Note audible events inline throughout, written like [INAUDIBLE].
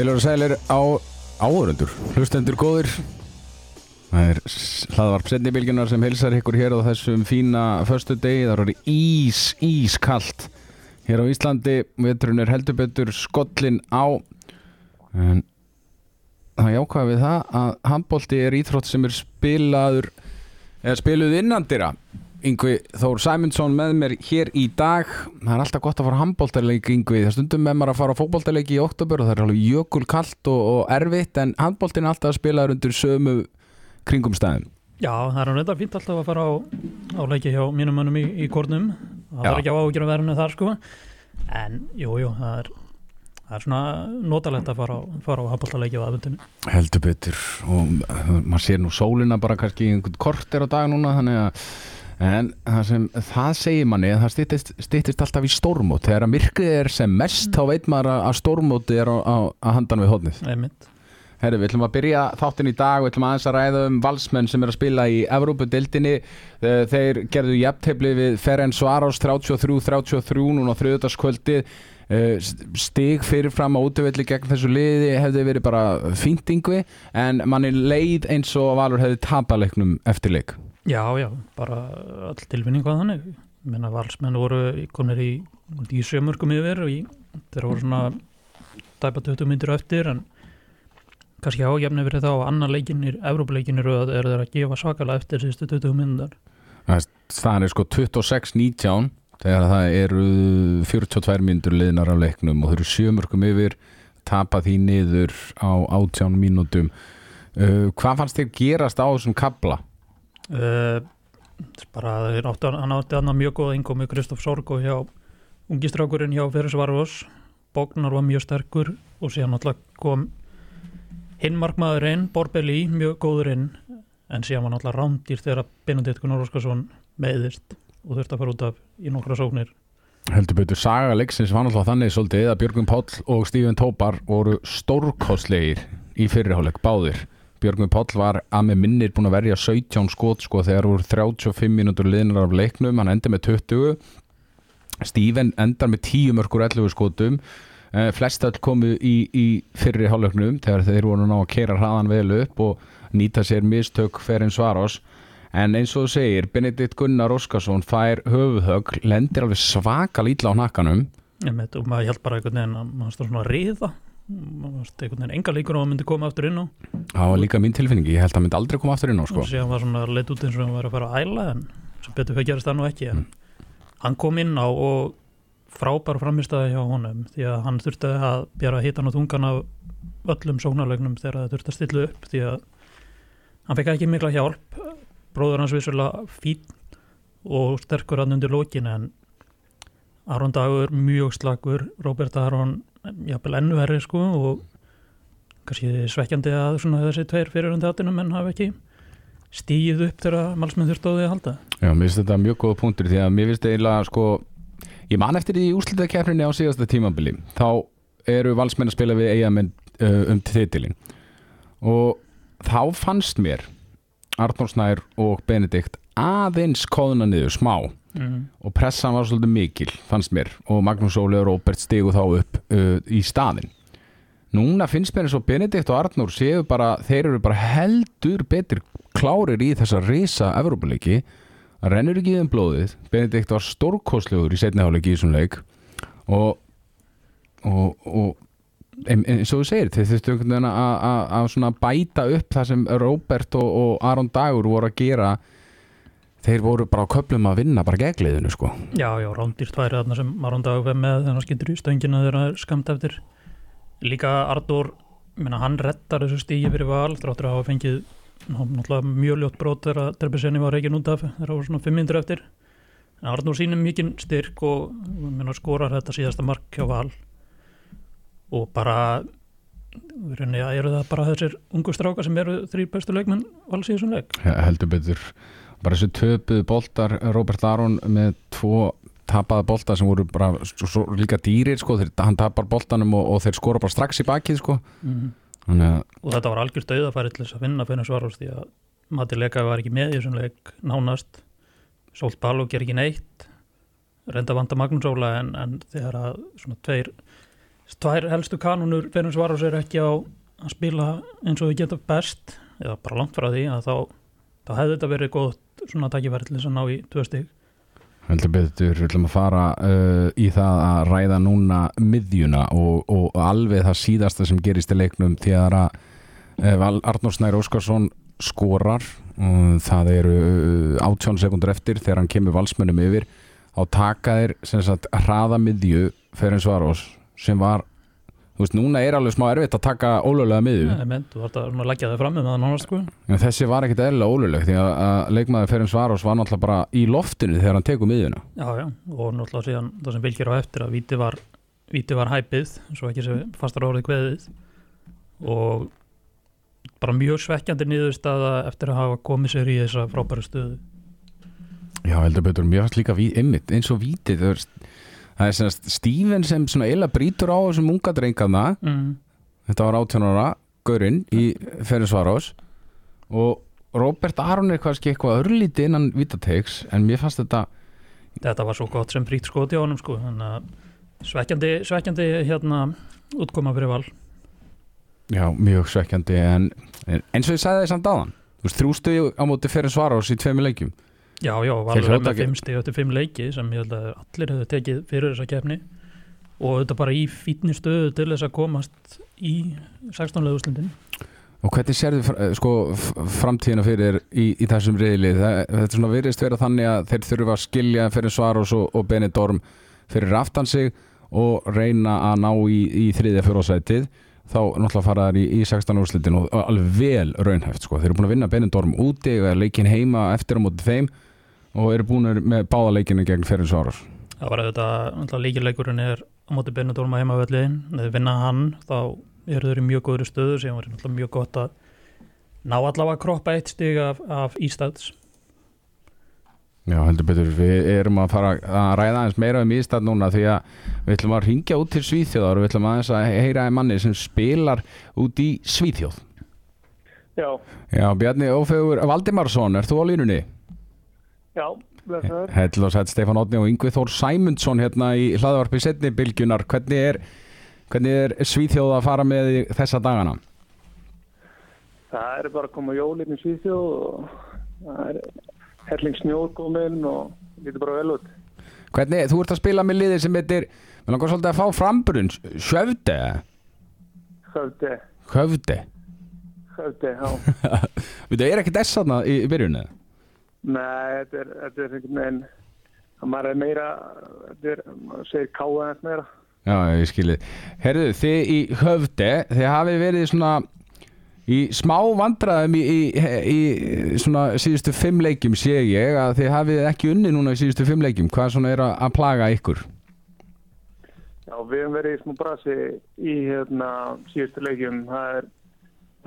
Heilur og sælir á áhörundur, hlustendur góðir Það er hlaðvarp setnibilgjunar sem heilsar ykkur hér á þessum fína förstu degi Það eru ís, ískalt hér á Íslandi. Veturinn er heldur betur skollin á En það jákvæða við það að handbólti er íþrótt sem er spilaður eða spiluð innandira Yngvi Þór Sæmundsson með mér hér í dag. Það er alltaf gott að fara handbóltarleiki Yngvi. Það stundum með maður að fara fókbóltarleiki í oktober og það er alveg jökulkallt og, og erfitt en handbóltin er alltaf að spilaður undir sömu kringum stæðum Já, það er reynda fínt alltaf að fara á, á leiki hjá mínum mönnum í, í kórnum. Það Já. er ekki á áhugjur að verðinu þar sko. En jú, jú, það er það er svona notalegt að fara fara á handbóltarleiki á aðvöndinu Heldur betur. Og uh, maður sér nú sólina bara kannski en það sem það segir manni að það styttist, styttist alltaf í stórmót þegar að myrkrið er sem mest þá veit maður að- stórmóti er á, á, að handan við hodnið Herri, við ætlum að byrja þáttin í dag, við ætlum aðeins að ræða um valsmenn sem er að spila í Evrópudeildinni. Eh, Þeir gerðu jafntefli við Ferenc Svarás 33-33 núna á þriðutaskvöldi. Stig fyrirfram á útöfelli gegn þessu liði hefði verið bara fíntingvi en manni leið eins og Valur hefði tapaleiknum eftir leik. Já, já, bara all tilfinning hvað þannig. Menna valsmenn voru konir í, í sjömörkum yfir og í, þeir voru svona tæpa 20 myndir eftir en kannski ágefni verið þá að annar leikinir, Evrópuleikinir er þeir að gefa svakalega eftir síðustu 20 myndar Það er sko 26-19 þegar það eru 42 myndur liðnar af leiknum og þau eru sjömörkum yfir tapa því niður á 18 mínútum. Uh, hvað fannst þér gerast á þessum kabla? Uh, bara þeir áttu hann átti hann mjög góða inkomi Kristoff Sorgo hjá ungistrákurinn hjá Feris Varvos Bognar var mjög sterkur og síðan náttúrulega kom hinn markmaðurinn, Borbeli, mjög góðurinn en síðan var náttúrulega rándýr þegar Benedikt Gunnar Óskarsson meðist og þurfti að fara út af í nokkra sóknir. Heldur betur saga leiksins var náttúrulega þannig svolítið að Björgvin Páll og Stífin Tópar voru stórkostlegir í fyrirháleik báðir Björgvin Páll var að með minnir búin að verja 17 skot sko þegar voru 35 mínútur liðnar af leiknum, hann endi með 20 Stífin endar með 10 mörgur 11 skotum. Eh, flest öll komu í, í fyrri hálfleiknum þegar þeir voru ná að kera hraðan vel upp og nýta sér mistök Ferin Svaros en eins og þú segir, Benedikt Gunnar Óskarsson fær höfuðhögg, lendir alveg svaka lítla á nakkanum Einmitt, og maður held bara einhvern veginn að maður stóð svona að riða enga líkur á að myndi koma aftur inn á. Það var líka mín tilfinningi, ég held að hann myndi aldrei koma aftur inn á sko. og síðan var svona leitt út eins og hann var að fara að æla en sem betur fyrir gerist það nú ekki en hann kom inn á og frábær framistæði hjá honum því að hann þurfti að bjara hitan og þungan af öllum sóknarlegnum þegar það þurfti að stilla upp því að hann fekk ekki mikla hjálp. Bróður hans vissulega fín og sterkur hann undir lókin en Aron Dagur mjög slagur Robert Aron jafnvel ennu verri sko og kannski svekkjandi að þessi tveir fyrirhundi áttinum en hafa ekki stíð upp þegar á því að halda. Já, mér finnst þetta mjög góða punktur því að mér finnst eiginlega sko, ég man eftir því úrslitakefninni á síðasta tímabili. Þá eru valsmenn að spila við eigamenn uh, um titilin og þá fannst mér Arnór Snær og Benedikt aðeins kóðuna niður smá mm. og pressan var svolítið mikil fannst mér. Og Magnús Óli og Róbert stigu þá upp uh, í staðin núna finnst mér eins og Benedikt og Arnór séu bara, þeir eru bara heldur betur klárir í þessa risa Evrópuleiki. Rennur ekki í þeim blóðið. Benedikt var stórkostlegur í setniháleiki í þessum leik. Og og, og eins og þú segir, þeir þurftu einhvern veginn að- bæta upp það sem Róbert og, og Aron Dagur voru að gera þeir voru bara á köplum að vinna bara gegliðinu sko. Já, já, rándýrt væri þarna sem Aron Dagur fer með þannig að skildur í stöngina er skamt eftir. Líka Arnór minna, hann rettar þessu stígi fyrir val þráttur að hafa fengið mjög ljótt brót þegar Trebeseni var reikin út af það var svona 5 minnur eftir. En Arnór sínum mikinn styrk og minna, skorar þetta síðasta mark hjá val. Og bara í rauninni, ja, eru það bara þessir ungu strákar sem eru þrýr bestu leikmenn vals í þessum leik? Heldur betur bara þessu töpuðu boltar Robert Aron með tvo tapaða boltar sem voru bara svo, svo, líka dýrir sko, þeir, hann tapar boltanum og, og þeir skora bara strax í bakið sko. Mm. þannig og þetta var algjört auðafæri til þess að finna fyrir svarast því að Mati Leka var ekki með í þessum leik nánast. Sólt Baló ger ekki neitt. Reynda vanda Magnús Óla en, en þegar að svona tveir tvær helstu kanunur fyrir svarus er ekki á að spila eins og þau geta best eða bara langt frá því að þá, þá hefði þetta verið gott svona takkifæri til þess að ná í tvö stig. Heldur betur, við ætlum að fara uh, í það að ræða núna miðjuna og, og alveg það síðasta sem gerist í leiknum því að uh, Arnór Snær Óskarsson skorar. Og það eru uh, 18 sekundur eftir þegar hann kemur valsmönnum yfir. Á takaðir sem hraða miðju fyrir en Svarós sem var þú veist, núna er alveg smá erfitt að taka ólögulega miðju. Nei, menn, þú þarf að leggja það fram með það nánast sko. En þessi var ekkit eðlilega ólöguleg því að, að leikmaður fyrir en Svarós var náttúrulega bara í loftinu þegar hann tekur miðjuna. Já, já, og náttúrulega síðan það sem fylgir á eftir að víti var, víti var hæpið, svo ekki sem fastar orðið kveðið. Og bara mjög svekkjandi niðurstaða eftir að hafa komið sér í þessa frábæru stöðu. Já, heldur betur, fannst líka einmitt eins og vítið það er, það er semast Steven sem svona eila brítur á þessum unga drengana mm. þetta var 18 ára, Gaurinn í Ferencvarós og Robert Aron er kannski eitthvað örlítið innan vítateiks en mér fannst þetta Þetta var svo gott sem fríkt skoti á honum sko. Svekkjandi, svekkjandi hérna útkoma fyrir val. Já, mjög svekkjandi en, en eins og ég sagði það samt áðan þú veist, þrjústu á móti Ferencvarós í tveimur leikjum Já, já, valur með fimm stig eftir fimm leiki sem ég held að allir hefðu tekið fyrir þessa keppni. Og þetta bara í fítni stöðu til þess að komast í 16 leðuslindin og hvernig sérðu fr- eh, sko, framtíðina fyrir í, í þessum reyðli þetta er svona virðist vera þannig að þeir þurfa að skilja Ferencvarós og, og Benidorm fyrir aftan sig og reyna að ná í, í þriðja fjórósætið þá náttúrulega fara þær í, í 16 úrslitin og alveg vel raunhæft sko. þeir eru búin að vinna Benidorm úti og er leikin heima eftir á móti þeim og eru búin með báða leikinu gegn Ferencvarós Það var auðvitað líkileikurinn er á móti Benidorma heimavöldi eða vinna hann þá eru þeir í mjög góðri stöðu sem var mjög gott að ná allavega að kroppa eitt stig af, af Ístads Já, heldur betur, við erum að fara að ræða aðeins meira um ístæð núna því að við ætlum að ringja út til Svíþjóðar. Og við ætlum aðeins að heyra í manni sem spilar út í Svíþjóð. Já, Já, Bjarni Ófegur Valdimarsson, ert þú á línunni? Já, blessaður. Hell og sætt Stefán Otni og Yngvi Þór Sæmundsson hérna í hlaðvarpi setni bylgjunar hvernig er, hvernig er Svíþjóð að fara með þessa dagana? Það er bara að koma jólinn í Svíþjóð og það er helling snjór kominn og lítur bara vel út. Hvernig, þú ert að spila með liðir sem heitir, við langar svolítið að fá framburinn Sjöfde, Höfði, Höfde höfði, já. [LAUGHS] Við það er ekkert S þarna í, í byrjunni Nei, þetta er, þetta er einhvern veginn, að maður er meira, þetta er, maður segir káða eins meira. Já, ég skilið. Herðu, þið í höfde, þið hafið verið svona í smá vandræðum í, í, í svona síðustu fimm leikjum sé ég að þið hafið ekki unni núna í síðustu fimm leikjum. Hvað svona er að, plaga ykkur? Já, við hefum verið í smá brasi í hérna síðustu leikjum. Það er,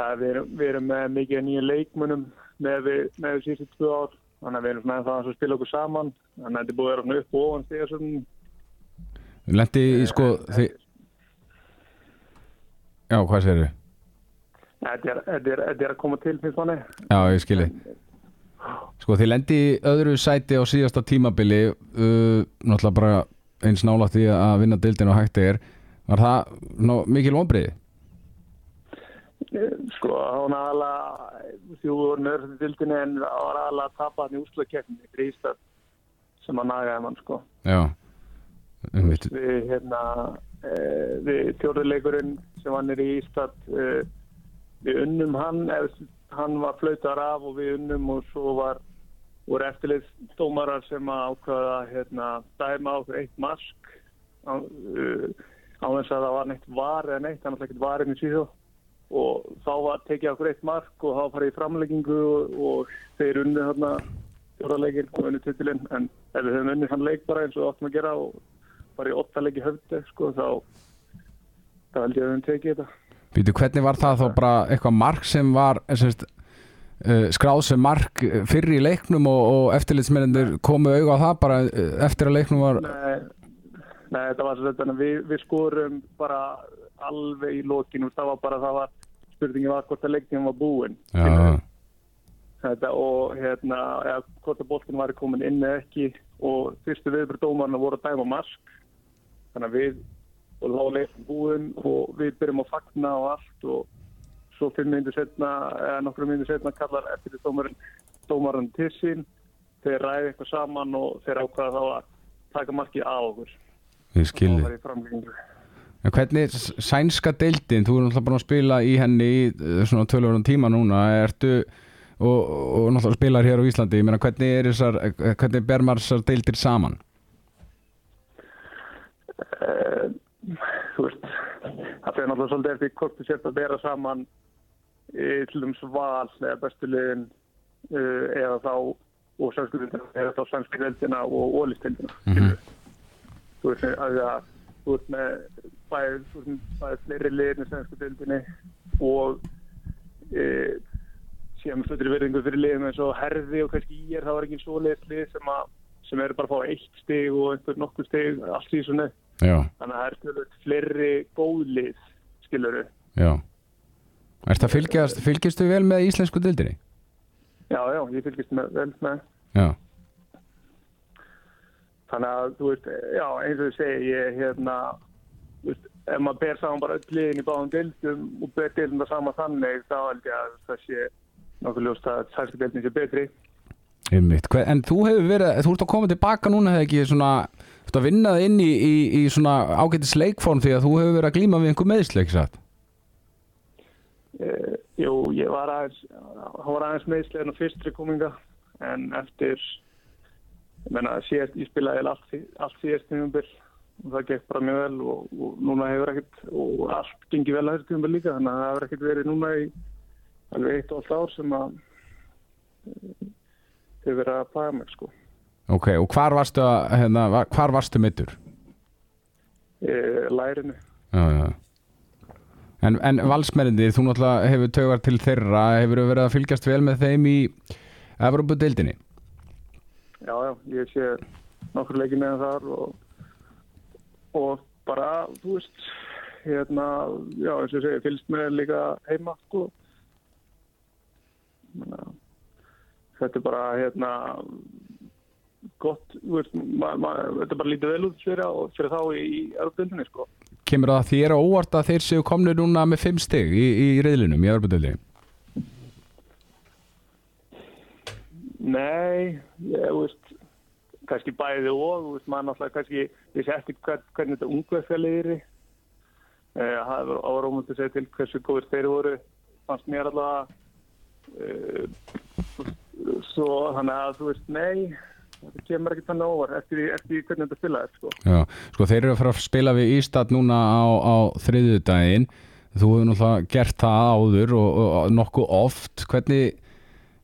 það er, við, erum, með mikið nýja leikmunum með með síðustu tvö ár. Þannig að við erum svona ennþá aðeins að spila okkur saman. Þannig að þetta er búið að vera svona upp og ofan stiga svona. Lendi í sko, þið... Já, hvað segir þið? Þetta er, er, að koma til finnst manni. Já, ég skilið. Sko, þið lendi í öðru sæti á síðasta tímabili, uh, náttúrulega bara eins nálægt í að vinna dildin og hægt er. Var það ná, mikil vonbriði? Sko, var aðalega, voru nörður til dildinni en var aðalega að tapa hann í úslakefni fyrir Ísland sem að nagaði mann, sko. Já, um. Við, hérna, e, við tjórðuleikurinn sem hann er í Ísland, e, við unnum hann, hann var flautar af og við unnum og svo var, voru eftirleitsdómarar sem að ákvaða, hérna, dæma á eitt mask á, uh, á þess að það var neitt var eða neitt, hann var ekkert varinn í síðu og þá var tekið okkur eitt mark og þá farið í framleggingu og, og þeir unnu þarna fjóralegin og unnu titilinn. En ef við höfum unni hann leik bara eins og áttum að gera og bara í åtta leiki höfði sko þá þá held ég að við höfum tekið þetta. Býtu, hvernig var það þá bara eitthvað mark sem var semst, uh, skráð sem mark fyrir í leiknum og, og eftirlitsmennir komu auga á það bara uh, eftir að leiknum var Nei, nei þetta var svo þetta við, við skorum bara alveg í lokinu það var bara það var spurningin var hvort að leiknum var búinn þetta og hérna ja, hvort að boltin var komin inn eða ekki. Og fyrstu viðbröð dómarna voru að dæma mask þannig að við og láleik búin og við byrjum að fagna og allt. Og svo fimm minnir setna eða nokkru minnir setna kallar eftir dómarinn dómarinn til sín. Þeir ræði eitthvað saman og þeir ákvaða þá að taka markið á okkur. Ég og það var í framlengingu En hvernig er sænska deildin, þú er náttúrulega bara að spila í henni í eh, svona tölvörðum tíma núna, ertu og, og náttúrulega spilar hér á Íslandi, ég meina hvernig er þessar, eh, hvernig ber maður þessar deildir saman? Eh, þú veist það fyrir náttúrulega svolítið eftir hvort þú sért að vera saman til dæmis val eða bestu liðin uh, eða þá og sannskuðildina eða þá sannskildina og ólistildina Mhm. þú veist að það þú veist með bæði, þú veist með bæði fleiri liðin í sannskildinni og uh, síðan með sluttir verðingu fyrir liðin eins og herði og kannski í er það var ekki svo lið sem, sem eru bara að fá eitt stig og einhver nokkur stig allt í svona Já, Þannig að það er skilur fleiri góðlið, skiluru. já. Ertu að fylgjast, fylgjastu vel með íslensku deildinni? Já, já, ég fylgist með, vel með. Já, Þannig að, þú veist, já, eins og ég segi, ég, hérna, þú veist, ef maður ber saman bara öll liðin í báðum deildum og ber deildum það saman þannig, þá held ég að það sé nokkuð ljóst að sælska deildin sé betri. einmitt. En þú hefur verið, þú ert að koma tilbaka núna þegar ekki svona, þú ert að vinna það inn í, í, í svona ágætis leikform því að þú hefur verið að glíma við einhver meðsleik, satt? Uh, jú, ég var aðeins, hann var aðeins meðslegin á fyrstri kominga, en eftir, ég menna, síðast, ég spilaði allt, allt síðast tímumbil og það gekk bara mjög vel og, og núna hefur ekkert, og allt gengið vel að þessu tímumbil líka, þannig að það hefur ekkert verið núna í alveg eitt og allt ár sem að eh, hefur verið að paga mig, sko. Ok, og hvar varstu, að, hérna, var- hvar varstu mittur? Uh, lærinu. Já, já. En, en valsmerindir, þú náttúrulega hefur taugar til þeirra, hefur verið að fylgjast vel með þeim í Evropadeildinni? Já, já, ég sé nokkur leikið með þar og, og bara, þú veist, hérna, já, eins og ég segi, fylgst með líka heima, sko. Þetta er bara, hérna, gott, veist, þetta bara lítið vel út fyrir, fyrir þá í erfbildinni, sko. Kemur það þér á óvart að þeir séu komnir núna með fimm stig í, í reyðlinum í Evropadeildinni? Nei, ég, veist, kannski bæði og, þú veist, maður náttúrulega kannski, sé eftir hvern, hvernig þetta ungveðfjalið er í. Það var árómund að segja til hversu góður þeir voru, fannst mér allavega. Uh, svo þannig að, þú veist, nei, þetta kemur ekki þannig óvar eftir, eftir hvernig þetta spilaði, sko. Já, sko þeir eru að fara að spila við Ístad núna á, á þriðjudaginn þú hefur náttúrulega gert það áður og, og, og nokkuð oft hvernig,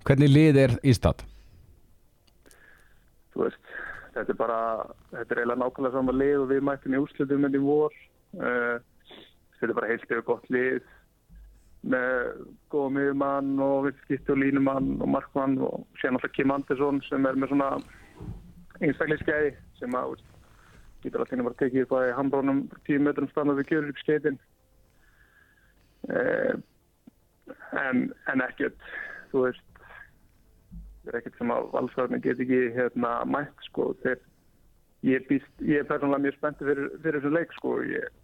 hvernig lið er Ístad? þú veist, þetta er bara þetta er eiginlega nákvæmlega sama lið og við mættum í úrslitum með í vor. Uh, þetta er bara heilt yfir gott lið með góða miðjumann og viðskipti og línumann og markmann og sér náttúrulega Kim Andersson sem er með svona einstakleiskeiði sem að veist, getur alltaf bara tekið upp að handbrónum tíu metrum standað við gjörur upp skeitin. Uh, en, en ekkert þú veist þetta er ekkert sem að valsverðinu get ekki hérna mætt sko. Þeir, ég, býst, ég er persónulega mjög spenntið fyrir, fyrir þessu leik sko. Ég,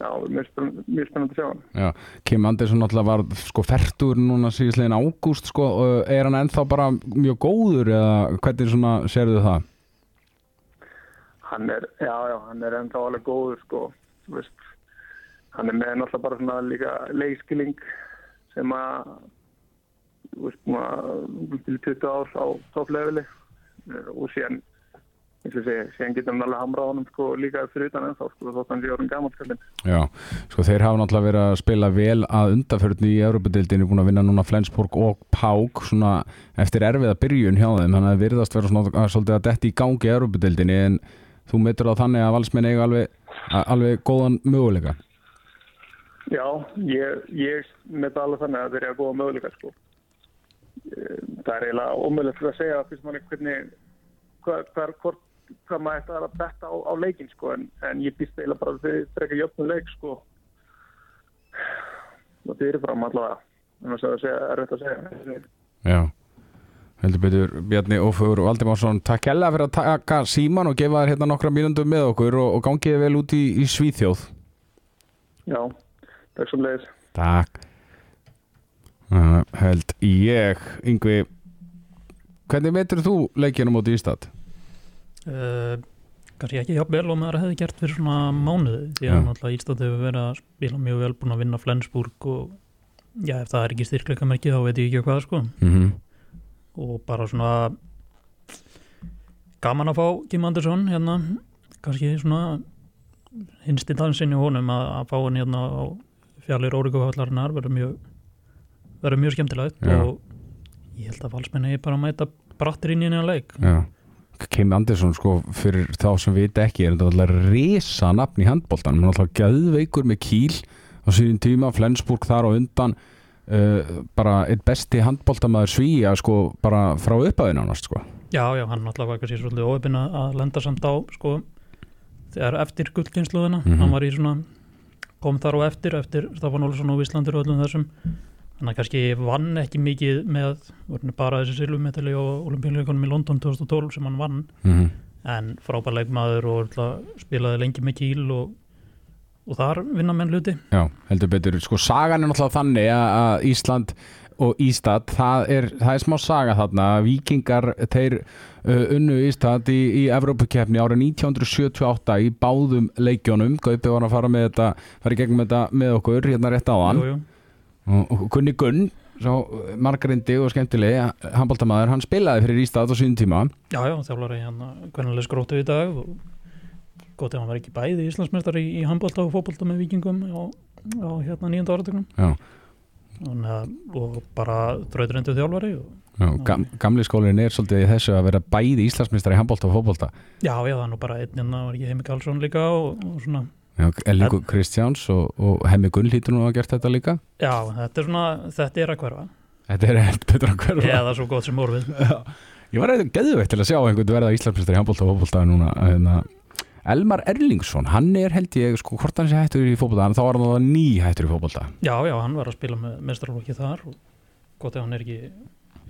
já, mjög spennandi, að sjá hann. Já, Kim Andersson náttúrulega var sko fertur núna síðustlegin ágúst sko, og er hann ennþá bara mjög góður eða hvernig svona sérðu það? hann er, já, já, hann er ennþá alveg góður sko, veist hann er með náttúrulega bara svona líka leikskilling sem að til 20 ár á toppleguli og síðan eins og segja, síðan getur hann alveg hamrað á honum sko líka fyrir utan ennþá sko, þótt hann sé orðin gamanskallin Já, sko þeir hafa náttúrulega verið að spila vel að undarförðinu í Európa-dildinu búin að vinna núna Flensborg og Pák svona eftir erfiða byrjun hjá þeim þannig að það virðast vera svona svolítið að detti í gangi í Európa-dildinu en þú metur á þannig að valsmenn eiga alveg, alveg góðan möguleika? Já, ég, ég það alveg þannig að þeir eru að góða möguleika sko. Eh, Það er eiginlega ómögulegt að segja fyrst manni hvernig hvað, hvað, hvað, hvað maður ætti að betta á, á leikin sko, en, en ég býst eiginlega bara þegar þeir ekki jöfnum leik sko. og þeir eru fram allavega en það er er að segja Já, heldur betur Bjarni Ófur Valdimarsson takk hella fyrir að taka síman og gefa þér hérna nokkra mínundum með okkur og, og gangið vel út í, í Svíþjóð Já, takk sem leiðis. Takk uh, held ég Yngvi hvernig veitur þú leikinu móti Ístad? uh, kannski ekki jafn vel og maður hefði gert fyrir svona mánuði því að náttúrulega Ísland hefur verið að spila mjög vel búin að vinna Flensburg og já, ef það er ekki styrkleika merkið þá veit ég ekki hvað sko Mm -hmm. og bara svona gaman að fá Kim Andersson hérna, kannski svona hinsti dansin í honum að, að fá hann hérna á fjallir Órikufallarinnar verður mjög verður mjög skemmtilegt Já. og ég held að valsmenni bara að mæta brattir inn í að leik. Kim Andersson sko fyrir þá sem við ekki er þetta alltaf risa nafn í handbóltan hann er alltaf gæðveikur með kýl á síðan tíma, Flensburg þar og undan uh, bara eitt besti handbóltamaður svíja sko bara frá upphæðin ánast sko. Já, já, hann náttúrulega var kannski svolítið óöfinn að lenda samt á sko, þegar eftir gullkynsluðina Mhm. hann var í svona, kom þar á eftir eftir Stafan Olsson og Íslandur og öllum þessum þannig að kannski vann ekki mikið með, bara þessi silvumetali og olimpíuleikunum í London 2012 sem hann vann, mm -hmm. en frábær leikmaður og spilaði lengi með kýl og, og þar vinna menn hluti. Já, heldur betur, sko sagan er náttúrulega þannig að Ísland og Ístad, það er, það er smá saga þarna, vikingar þeir uh, unnu Ístad í, í Evrópukefni ára 1978 í báðum leikjónum, Gaupi var að fara með þetta, fara í gegnum þetta með okkur hérna rétt áðan. Jú, jú. Og, Gunni Gunn svo margarindi og skemmtileg handbóltamaður, hann spilaði fyrir Ístad á síðan tíma. Já, já, þjálfari hérna hvernig skrótu í dag og gott ef hann var ekki bæði Íslandsmeistari í, í handbólta og fótbolta með vikingum á, á hérna nýjönda áratögnum Já. og bara drauðræntu þjálfari og, Já, gam, gamli skólinn er svolítið í þessu að vera bæði Íslandsmeistar í handbólta og fótbolta. Já, já, nú bara einn hérna var ekki Heimi Karlsson líka og, og svona Já, Ellingu Kristjáns og, og Hemmi Gunn hlýtur nú að hafa gert þetta líka? Já, þetta er svona, þetta er að hverfa. Þetta er [LAUGHS] helt betur að hverfa. Eða svo gott sem orfið [LAUGHS] Ég var eitthvað geðveitt til að sjá einhvern verða Íslandsmeistar í handbólta og fótbolta núna hérna, Elmar Erlingsson, hann er held ég sko, hvort hann sé hættur í fótbolta en þá var hann ný hættur í fótbolta. Já, já, hann var að spila með mestrarlokki þar og gott ef hann er ekki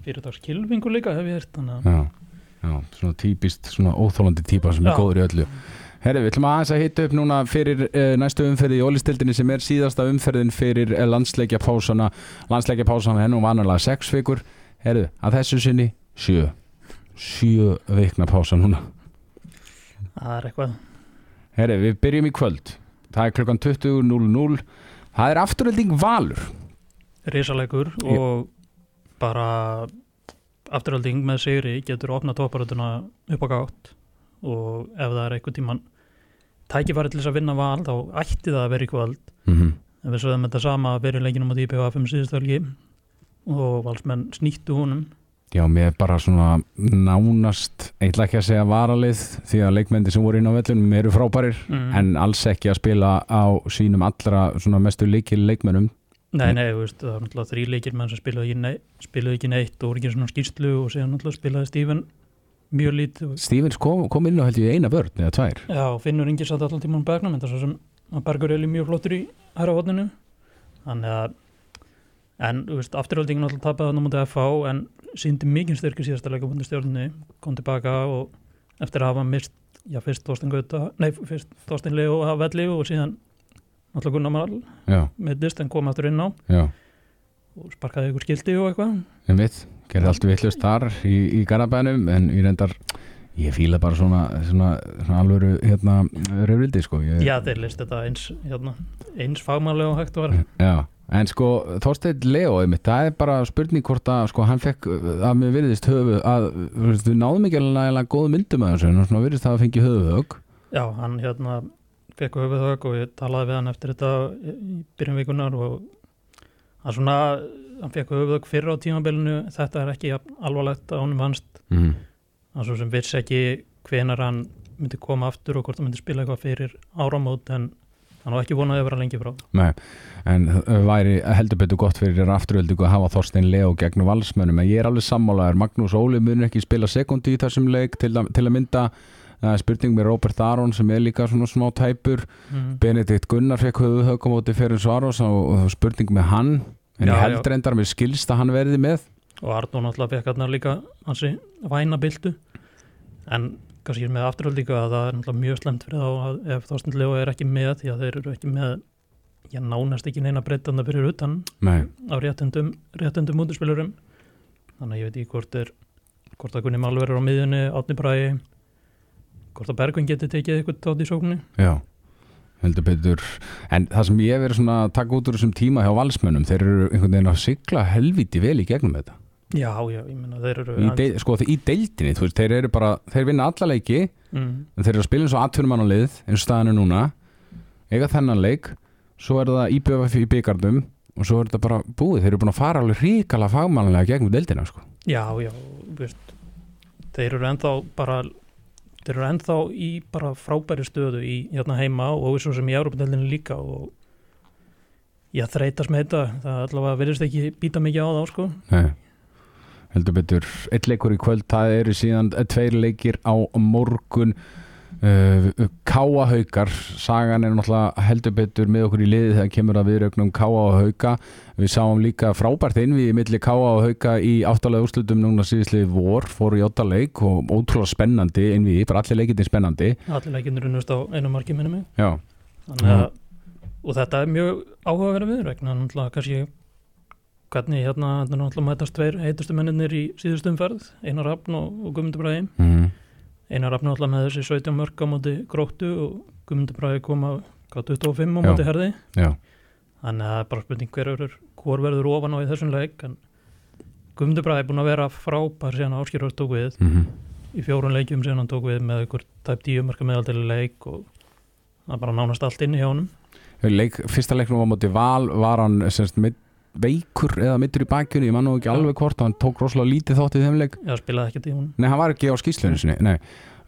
fyrirdags kilvingur líka hef ég hert Já, já svona típist, svona óþólandi típa sem er Já. góður í öllu Herri, við ætlum aðeins að hitta upp núna fyrir uh, næstu umferði í ólistildinni sem er síðasta umferðin fyrir uh, landsleikjapásana landsleikjapásana hennum vanalega sex vikur. Herri, að þessu sinni sjö. Sjö vikna pása núna. Það er eitthvað. Herri, við byrjum í kvöld. Það er klukkan 20.00 það er afturölding Valur. Risalegur Ég- og bara afturhalding með sigri getur opnað tóparötuna upp á gátt og ef það er einhvern tíman tækifæri til þess að vinna val þá ætti það að vera í kvöld mm -hmm. en við sögðum þetta sama fyrir leikinum á DPFM síðustölgi og valsmenn snýttu honum Já, mér er bara svona nánast, ætla ekki að segja varalið því að leikmendi sem voru inn á vellunum eru frábærir mm. en alls ekki að spila á sínum allra svona mestu leikil leikmennum Nei, nei, veist, það er náttúrulega þrý leikir menn sem spilaði ekki, nei, spilaði ekki neitt og voru ekki svona skýrslu og síðan náttúrulega spilaði Stífan mjög lítið og Stevens kom, kom inn á held ég eina börn eða tvær. Já, Finnur Ingi satt allan tímann bæknum en það er svo sem að Bergur Eli mjög flottur í hæra hodninu þannig að en, þú veist, afturhaldingin alltaf tapaði hann á mútið FH en síndi mikið styrki síðasta leikabundi stjórnni kom tilbaka og eftir að hafa mist, já, fyrst Þorstein Gauta nei, fyrst Þorstein Leo að velli og síðan náttúrulega Gunnar Marl mittist en kom aftur inn á já, og sparkaði ykkur skildi og eitthvað gerði allt vittlust þar í, í Garabænum en ég reyndar ég fíla bara svona, svona, svona alvöru hérna röfrildi sko ég, Já, þeir list þetta eins, hérna, eins fagmannlega og hægt var. Já, en sko Þorsteinn Leo, einmitt, það er bara spurning hvort að sko hann fekk að mér virðist höfu að við náðum ekki alveg góð myndum að þessu en svona virðist það að fengi höfuhög Já, hann hérna fekk höfuðhögg og ég talaði við hann eftir þetta í byrjun vikunar og hann svona, hann fekk höfuðhögg fyrir á tímabilinu, þetta er ekki alvarlegt að honum fannst, mm. hann svo sem vissi ekki hvenar hann myndi koma aftur og hvort hann myndi spila eitthvað fyrir áramót en hann var ekki vonað að vera lengi frá. Nei, en væri heldur betur gott fyrir afturöldingu að hafa Þorstein Leo gegn valsmönnum, en ég er alveg sammálaður Magnús Óli mun ekki spila sekundi í þessum leik til að, til að mynda uh, spurning með Robert Aron sem er líka svona smá tæpur. Mm. Benedikt Gunnar fekk höfuð átti fyrir Svaros og, og spurning með hann. En Já, ég held já. reyndar með skilst að hann verði með. Og Arnó náttúrulega fekk hérna líka hansi væna byltu. En kannski með afturhald líka að það er mjög slemt fyrir þá að ef Þorsten Leo er ekki með því að þeir eru ekki með já, nánast ekki neina breytanda fyrir utan Nei, á réttundum, réttundum mútuspilurum þannig að ég veit ekki hvort er hvort að Gunni Malver er á miðjunni Átni Bræði hvort að Bergvin geti tekið eitthvað tótt í sóknu já heldur betur, en það sem ég verið svona að taka út úr þessum tíma hjá valsmönnum þeir eru einhvern veginn að sigla helviti vel í gegnum þetta. Já, já, ég menna þeir eru í, de, sko, í deildinni, þú veist, þeir eru bara þeir vinna alla leiki, mm, en þeir eru að spila eins og atvinnumann á lið, eins og staðan er núna eiga þennan leik svo er það IBF í byggardum og svo er þetta bara búið, þeir eru búin að fara alveg ríkala fagmannlega gegnum deildina sko. já, já, veist þeir eru ennþá bara þeir eru ennþá í bara frábæri stöðu í hérna heima og svo sem í Európa-deldinu líka og já, þreytast með þetta. Það allavega verðist ekki býta mikið á þá sko. Nei. heldur betur eitt leikur í kvöld, það eru síðan tveir leikir á morgun uh, Káa Haukar sagan er náttúrulega heldur betur með okkur í liði þegar kemur að viðrögnum Káa og Hauka við sáum líka frábært innvíði milli Káa og Hauka í áttalega úrslutum núna síðislega vor, fóru í áttaleik og ótrúlega spennandi innvíði, bara allir leikirni spennandi. Allir leikinur unnust á einu marki minni mig. Já, að, og þetta er mjög áhugaverða viðregna náttúrulega kannski hvernig hérna, náttúrulega mætast tveir heitustu menninir í síðustum ferð Einar Rafn og, og Guðmundur Bræði mm. Einar Rafn náttúrulega með þessi 17 mörg á móti gróttu og Guðmundur Bræði koma hvað 25 á móti herði. Já, þannig að það er bara spurning hver, er, hvor verður ofan á í þessum leik en Guðmundur Bræði er búin að vera frábær síðan Áskjörður tók við. Mm í fjórun leikjum síðan hann tók við með ykkur tæp 10 mörga meðaldeli leik og það bara nánast allt inn í hjá honum. Leik, fyrsta leiknum á móti Val var hann semst, mid, veikur eða mittur í bakjunni, ég man nú ekki alveg hvort hann tók rosalega lítið þátt í þeim leik. Já, spilaði ekkert í honum. Nei, hann var ekki á skýslunni sinni, nei.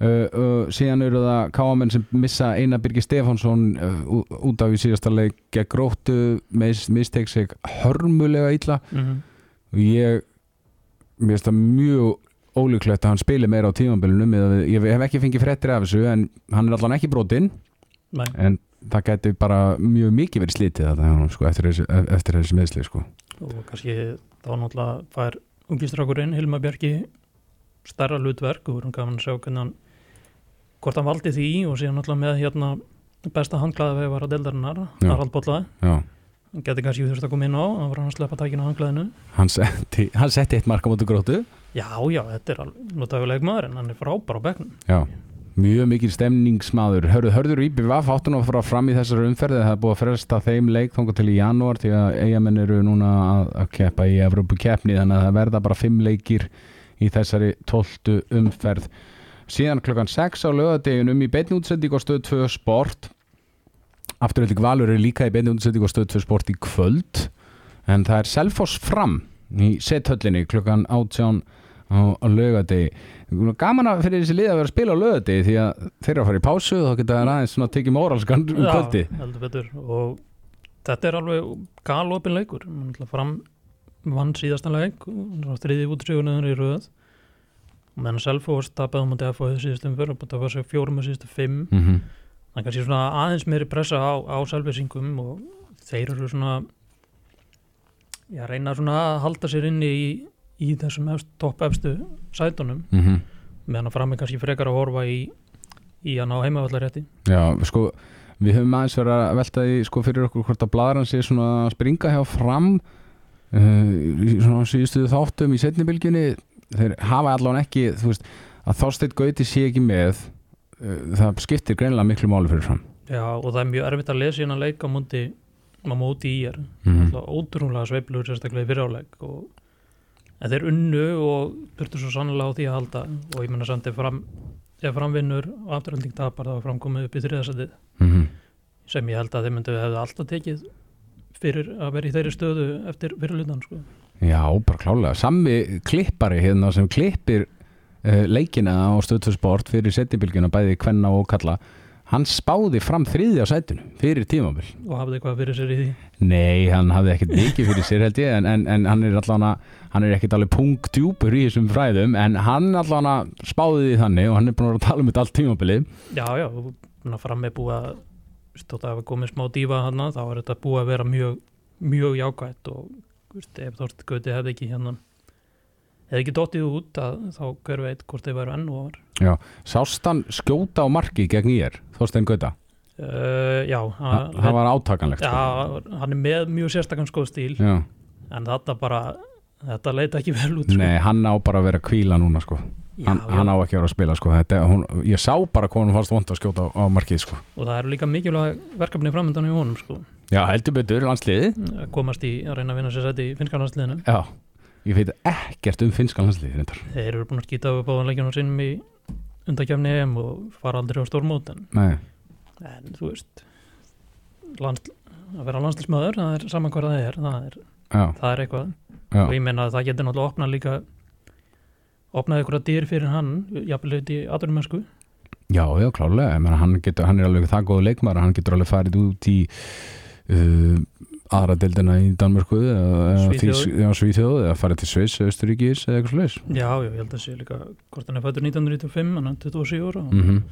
Uh, uh, síðan eru það káamenn sem missa Einar Birgir Stefánsson uh, út af í síðasta leik gegn gróttu, mis, misteik sig hörmulega illa. Mm -hmm. og ég mér finnst það mjög ólíklegt að hann spili meira á tímabilinu ég hef ekki fengið fréttir af þessu en hann er allan ekki brotinn. En það gæti bara mjög mikið verið slítið þetta, sko, eftir, þessi, eftir þessi meðsli sko. og kannski þá náttúrulega fær ungistrákurinn Hilma Bjarki starra hlutverk og erum gaman að sjá hann hvort hann valdi því og síðan náttúrulega með hérna besta handklæði við var að deildarinnar. Harald Bollaði, Já. hann geti kannski þurft að koma inn á hann var hann að sleppa tækina á handklæðinu hann setti, hann setti eitt marka mútu gróttu Já, já, þetta er alveg notaðuleik maður en hann er frábær á bekknum Já, mjög mikil stemningsmaður. Hörður, hörður IBVF áttu nú að fara fram í þessari umferði það er búið að fresta þeim leik þangað til í janúar því að eigamenn eru núna að, að keppa í Evrópu keppni þannig að það verða bara fimm leikir í þessari tóltu umferð. Síðan klokkan 6 á lögadeginum í beinni útsending á stöð 2 sport. Afturhalding Valur er líka í beinni útsending á stöð 2 sport í kvöld en það er Selfoss fram í sethöllinni klokkan 18 á, lögadegi gaman að fyrir þessi lið að vera að spila á lögadegi því að þeir eru að fara í pásu þá geta það aðeins svona tekið móralskan um kvöldi heldur betur. Og þetta er alveg galopin leikur. Fram vann síðastan leik þriði útryggunar í röð. Og meðan Selfoss tapaði á mútið að fóðið síðustum fyrir og það var sér fjórum og síðustu fimm. Mm -hmm. það er kannski svona aðeins meiri pressa á, á selvesingum og þeir eru svona já, reyna svona að halda sér inni í, í þessum topp efstu sætunum Mm -hmm. meðan að fram er kannski frekar að horfa í, í að ná heimavallarétti Já, sko við höfum aðeins verið að velta því sko fyrir okkur hvort að bladran sé svona að springa hjá fram uh, í svona síðustu þáttum í setnibilgjunni þeir hafa allan ekki þú veist, að Þorsteinn Gauti sé ekki með uh, það skiptir greinlega miklu máli fyrir fram Já, og það er mjög erfitt að lesa hérna leik á móti, á móti í er mm mm. ótrúlega sveiflur sérstaklega í fyriráleik og en þeir unnu og þurftu svo sannlega á því að halda og ég menna samt ef fram ef framvinnur og afturhalding tapar þá er framkomið upp í þriðasætið -hmm. sem ég held að þeir myndu hefðu alltaf tekið fyrir að vera í þeirri stöðu eftir fyrirlutan sko. Já, bara klálega. Sammi klippari hérna sem klippir uh, leikina á stöðtöðsport fyrir setnibilgjuna bæði kvenna og kalla hann spáði fram þriði á sætinu fyrir tímabil. og hafði eitthvað fyrir sér í því? Nei, hann hafði ekkert mikið fyrir sér held ég en, en, en hann er hann er ekkert alveg punktjúpur í þessum fræðum en hann allan spáði því þannig og hann er búin að tala um þetta allt tímabilið. Já, já, fram er búið að stótt að hafa komið smá dífa hana þá er þetta búið að vera mjög mjög jákvætt og veist, ef Þorst Gauti hefði ekki hérna hefði ekki dottið út að þá hver veit hvort þeir væru enn og var Já, sást hann skjóta á marki gegn ég Þorstein Gauta, uh, já, Þa- það var átakanlegt sko. já, hann er með mjög sérstakann sko stíl Já. en þetta bara þetta leita ekki vel út sko. Nei, hann á bara að vera kvíla núna sko. já, hann, hann á ekki að vera að spila sko. Þetta, hún, Ég sá bara hvað hún fannst vond að skjóta á, á markið sko. og það eru líka mikilvæg verkefni framöndan í honum sko. Já, heldur betur, landsliði að komast í að reyna að vinna sér sæti í finnskalansliðinu Já, ég veit ekkert um finnskan landsliði reyndar. þeir eru búin að skýta upp á leikjunum sínum í undakefni EM og fara aldrei á stórmót en, þú veist lands, að vera landslismöður það er saman hvað það er það er, það er eitthvað. Já, og ég meina að það getur náttúrulega opnað líka opnað ykkur að dyr fyrir hann jafnvel auðvitað í aðurumennsku já, já, klálega hann, getur, hann er alveg það góð leikmar hann getur alveg farið út í uh, aðra deildina í Danmörku eða, eða Svíþjóð. Þýs- já, Svíþjóð eða farið til Sviss, Östuríkis eða eitthvað slags já, já, ég held að sé líka hvort hann er fættur 1995, hann er 27 ára. Og mm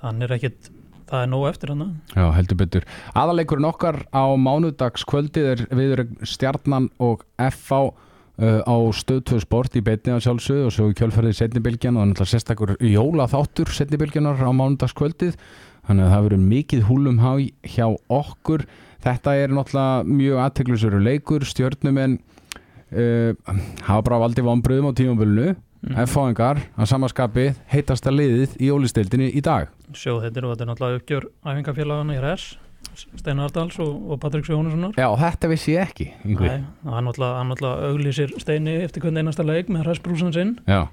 hann er ekkit það er nóg eftir hann Já, heldur betur. Aðaleikurinn okkar á mánudagskvöldið er viður stjarnan og FH uh, á stöðtöðu sport í beinni á sjálfsögðu og svo í kjölferðið setnibilgjan og er náttúrulega sérstakur jóla þáttur setnibilgjanar á mánudagskvöldið þannig að það verður mikið húlum hjá okkur. Þetta er náttúrulega mjög aðteglusveru leikur, stjörnumenn uh, hafa bara valdið vonbröðum á tímabölinu mm. F-fáingar að samaskapi heitasta liðið í ólisteildinni í dag. sjóð þetta er náttúrulega uppgjör æfingafélagana í RS Steinar Ardals og, og Patrik Sjónussonar Já, þetta vissi ég ekki. Nei, hann náttúrulega, auglýsir Steini eftir hvern einasta leik með RS-brúsan sinn Já.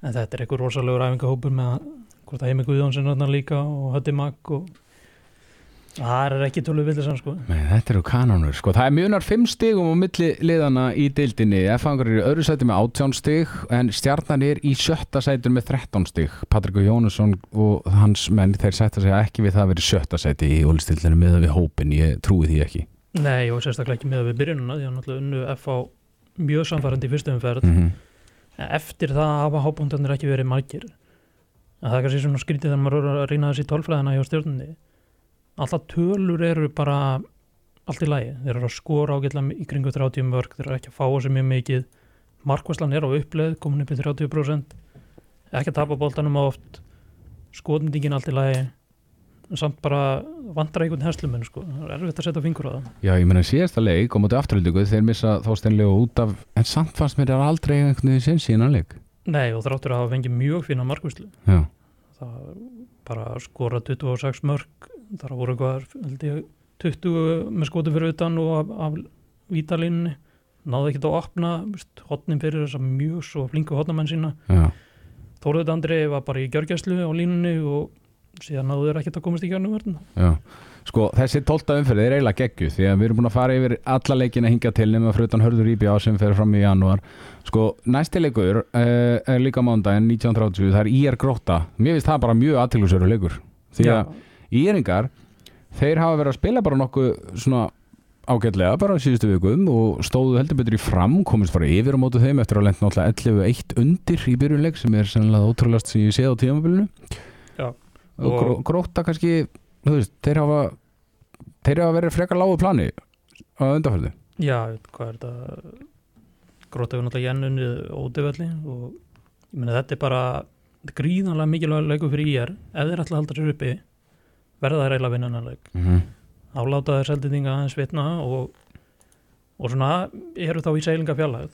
en þetta er einhver rosalegur æfingahópur með að- hvort að Heimi Guðjónsson þarna líka og Hötti Magg og það er ekki tölu vildisann sko Nei, þetta eru kanónur, sko. Það er mjönar fimm stigum á milli liðana í deildinni. F-fangur eru í öðru sæti með 18 stig, en stjarnan er í sjötta sætur með 13 stig. Patrik Jónusson og hans menn, þeir sætta sig ekki við það að vera sjötta sæti í ólistillinu með við hópin. Ég trúi því ekki. Nei, og sérstaklega ekki með við byrjununa því að náttúrulega unnu FH mjög samfærandi í fyrstu umferð Mm -hmm. eftir það hafa hábúndarnir ekki verið margir það er kannski svona skrítið þegar maður er að reyna þessi tólfræðina hjá stjórnunni alltaf tölur eru bara allt í lagi, þeir eru að skora ágætlega í kringu 30 mörg, þeir eru ekki að fá þessi mjög mikið, markvæslan er á uppleið komin upp í 30% ekki að tapa boltanum á oft. Skotendingin allt í lagi. En samt bara vantar einhvern herslumenn sko, það er erfitt að setja fingur á það. Já, ég meina síðasta leik móti afturhaldingu þeir missa þósteinlega út af, en samt fannst mér aldrei einhvern veginn síðan leik. Nei, og þráttur að hafa fengið mjög fína markvæslu Já, það bara skora 26 mörg þar voru eitthvað held ég, 20 með skotu fyrir utan og af, af vítalínunni náðu ekkert að opna hotnin fyrir þess að mjög svo flingu hotnamenn sína. Já, Þóruð Andri var bara í gjörgæslu á línunni og síðan náðu þeir ekkert að komast í gjörnum verðin já. Sko, þessi tólta umferð er eiginlega geggju því að við erum búin að fara yfir alla leikina hinga til nema frutan hörður íbjá sem fer fram í janúar. Sko, næsti leikur uh, er líka mándaginn 1930, það er IR Gróta mér finnst það bara mjög aðtilusöru leikur því að IRingar þeir hafa verið að spila bara nokkuð svona ágætlega bara á síðustu vikum og stóðu heldur betur í fram komist bara yfir á mótu þeim eftir að lenda náttúrulega 11-1 undir í byrjunleik sem er sennilega ótrúlegast sem ég séð á tímabilinu. Já. Og Og- gró, gróta kannski þú veist, þeir hafa þeir hafa verið frekar lágu plani á undarfældu Já, hvað er þetta. Gróta við náttúrulega jennunni ódöfelli og ég meina þetta er bara gríðanlega mikilvæg leikur fyrir IR ef þeir ætla að halda sér uppi verða þeir eiginlega að vinna hennar leik mm -hmm. áláta þeir seldinga aðeins vitna og, og svona eru þá í seilinga fjallæð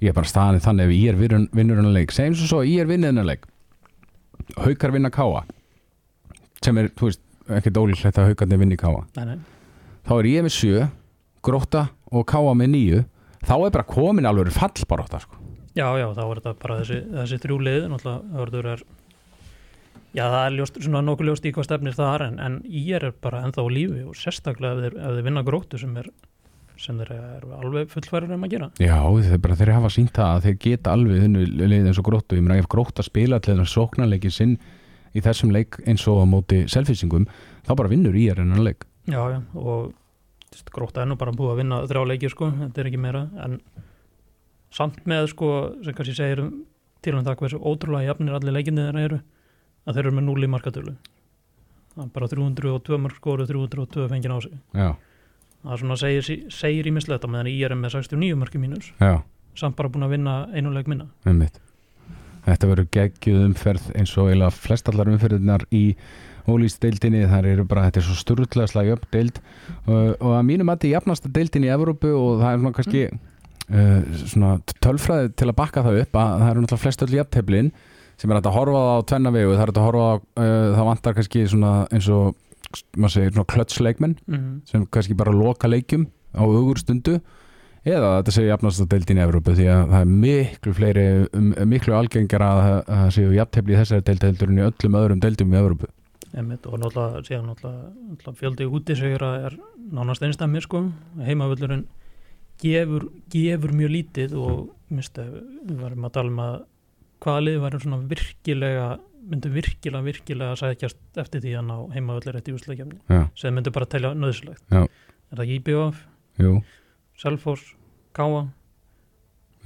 ég er bara staðan þannig ef ég er vinnur, vinnur hennar leik segjum svo svo ég er vinnur hennar leik. Haukar vinna káa sem er, þú veist, ekkert ólíklegt að haukarnir vinni káa nei, nei. þá er ég með sjö, gróta og káa með nýju þá er bara komin alveg fall bara átta sko. Já, já, þá er þetta bara þessi, þessi þrjú lið náttúrulega hörður er já, það er ljóst, svona nokkuð ljóst í hvað stefnir þar en, en IR er bara ennþá lífi og sérstaklega ef þeir, ef þeir vinna gróttu sem er sem þeir eru alveg fullfærir um að gera Já, þeir, bara, þeir hafa sínt það að þeir geta alveg þennu leið eins og gróttu, ég meina ef gróta spila allir þennan sóknarleiki sinn í þessum leik eins og á móti selfisingum þá bara vinnur í er hennan leik. Já, já, og grótta er nú bara búið að vinna þrjá leiki sko, þetta er ekki meira en samt með sko, sem kannski segir um, til um það hversu ótrúlega jafnir allir leikinni þeirra eru að þeir eru með núli markatölu. Það er bara 302 mark skoru 302 fengið á sig. Já, það svona segir, segir ímislegt á meðan ég er með 69 marki mínus. Já, samt bara búin að vinna einuleik minna. Einmitt. Þetta verður geggjuð umferð eins og eiginlega flestallar umferðinar í ólýst-deildinni, þar eru bara, þetta er svo sturðlega slag upp deild. Og, og að mínum að þetta er jafnasta deildin í Evrópu og það er svona kannski uh, svona tölfræði til að bakka það upp að það eru náttúrulega flest öll jafnteflin sem er að horfa á tvenna vegu, það er að horfa á uh, það vantar kannski svona eins og maður segir svona klötsleikmenn mm. sem kannski bara loka leikjum á augur stundu eða þetta séu jafnast að deildin í Evrópu því að það er miklu fleiri miklu algengar að það- að séu jafntefli í þessari deild heldur en í öllum öðrum deildum í Evrópu. Einmitt, og náttúrulega, síðan náttúrulega, náttúrulega fjöldi útisegra er nánast einstæmi sko, heimavöllurinn gefur, gefur mjög lítið og minnst, við varum að tala um að hvaða lið varum svona virkilega myndu virkilega, virkilega sækjast eftir því að ná heimavöllur eftir úsleikjafni sem myndu bara telja nöðsilegt Já. er það IBF, jú, Selfoss, Káa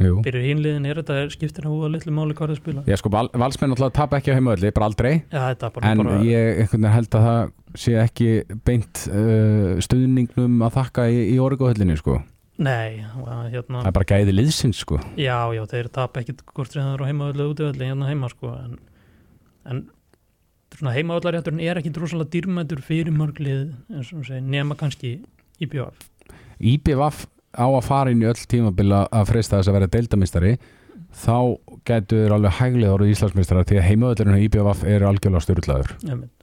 jú. Fyrir hinliðin er þetta skiptir húa litlu máli hvað það spila. Ég sko, val, valsmenn alltaf tapa ekki á heimaölli, bara aldrei. Já, er bara, en bara ég held að það sé ekki beint uh, stuðningnum að þakka í, í orguhöllinni sko. Nei, hérna það er bara gæði liðsins sko. Já, já, þeir tapa ekkit hvort það eru á heimavalli og útivalli hérna heima sko en, en svona heimavallarjátturinn er ekki drosalega dýrmætur fyrir mörglið eins og segi, nema kannski í bjóf IBVF á að fara inn í öll tímabila að freysta þess að vera deildamistari þá getur alveg hæglega orðið Íslandsmeistara því að heimaöllurinn á IBVF er algjörlega styrlaður.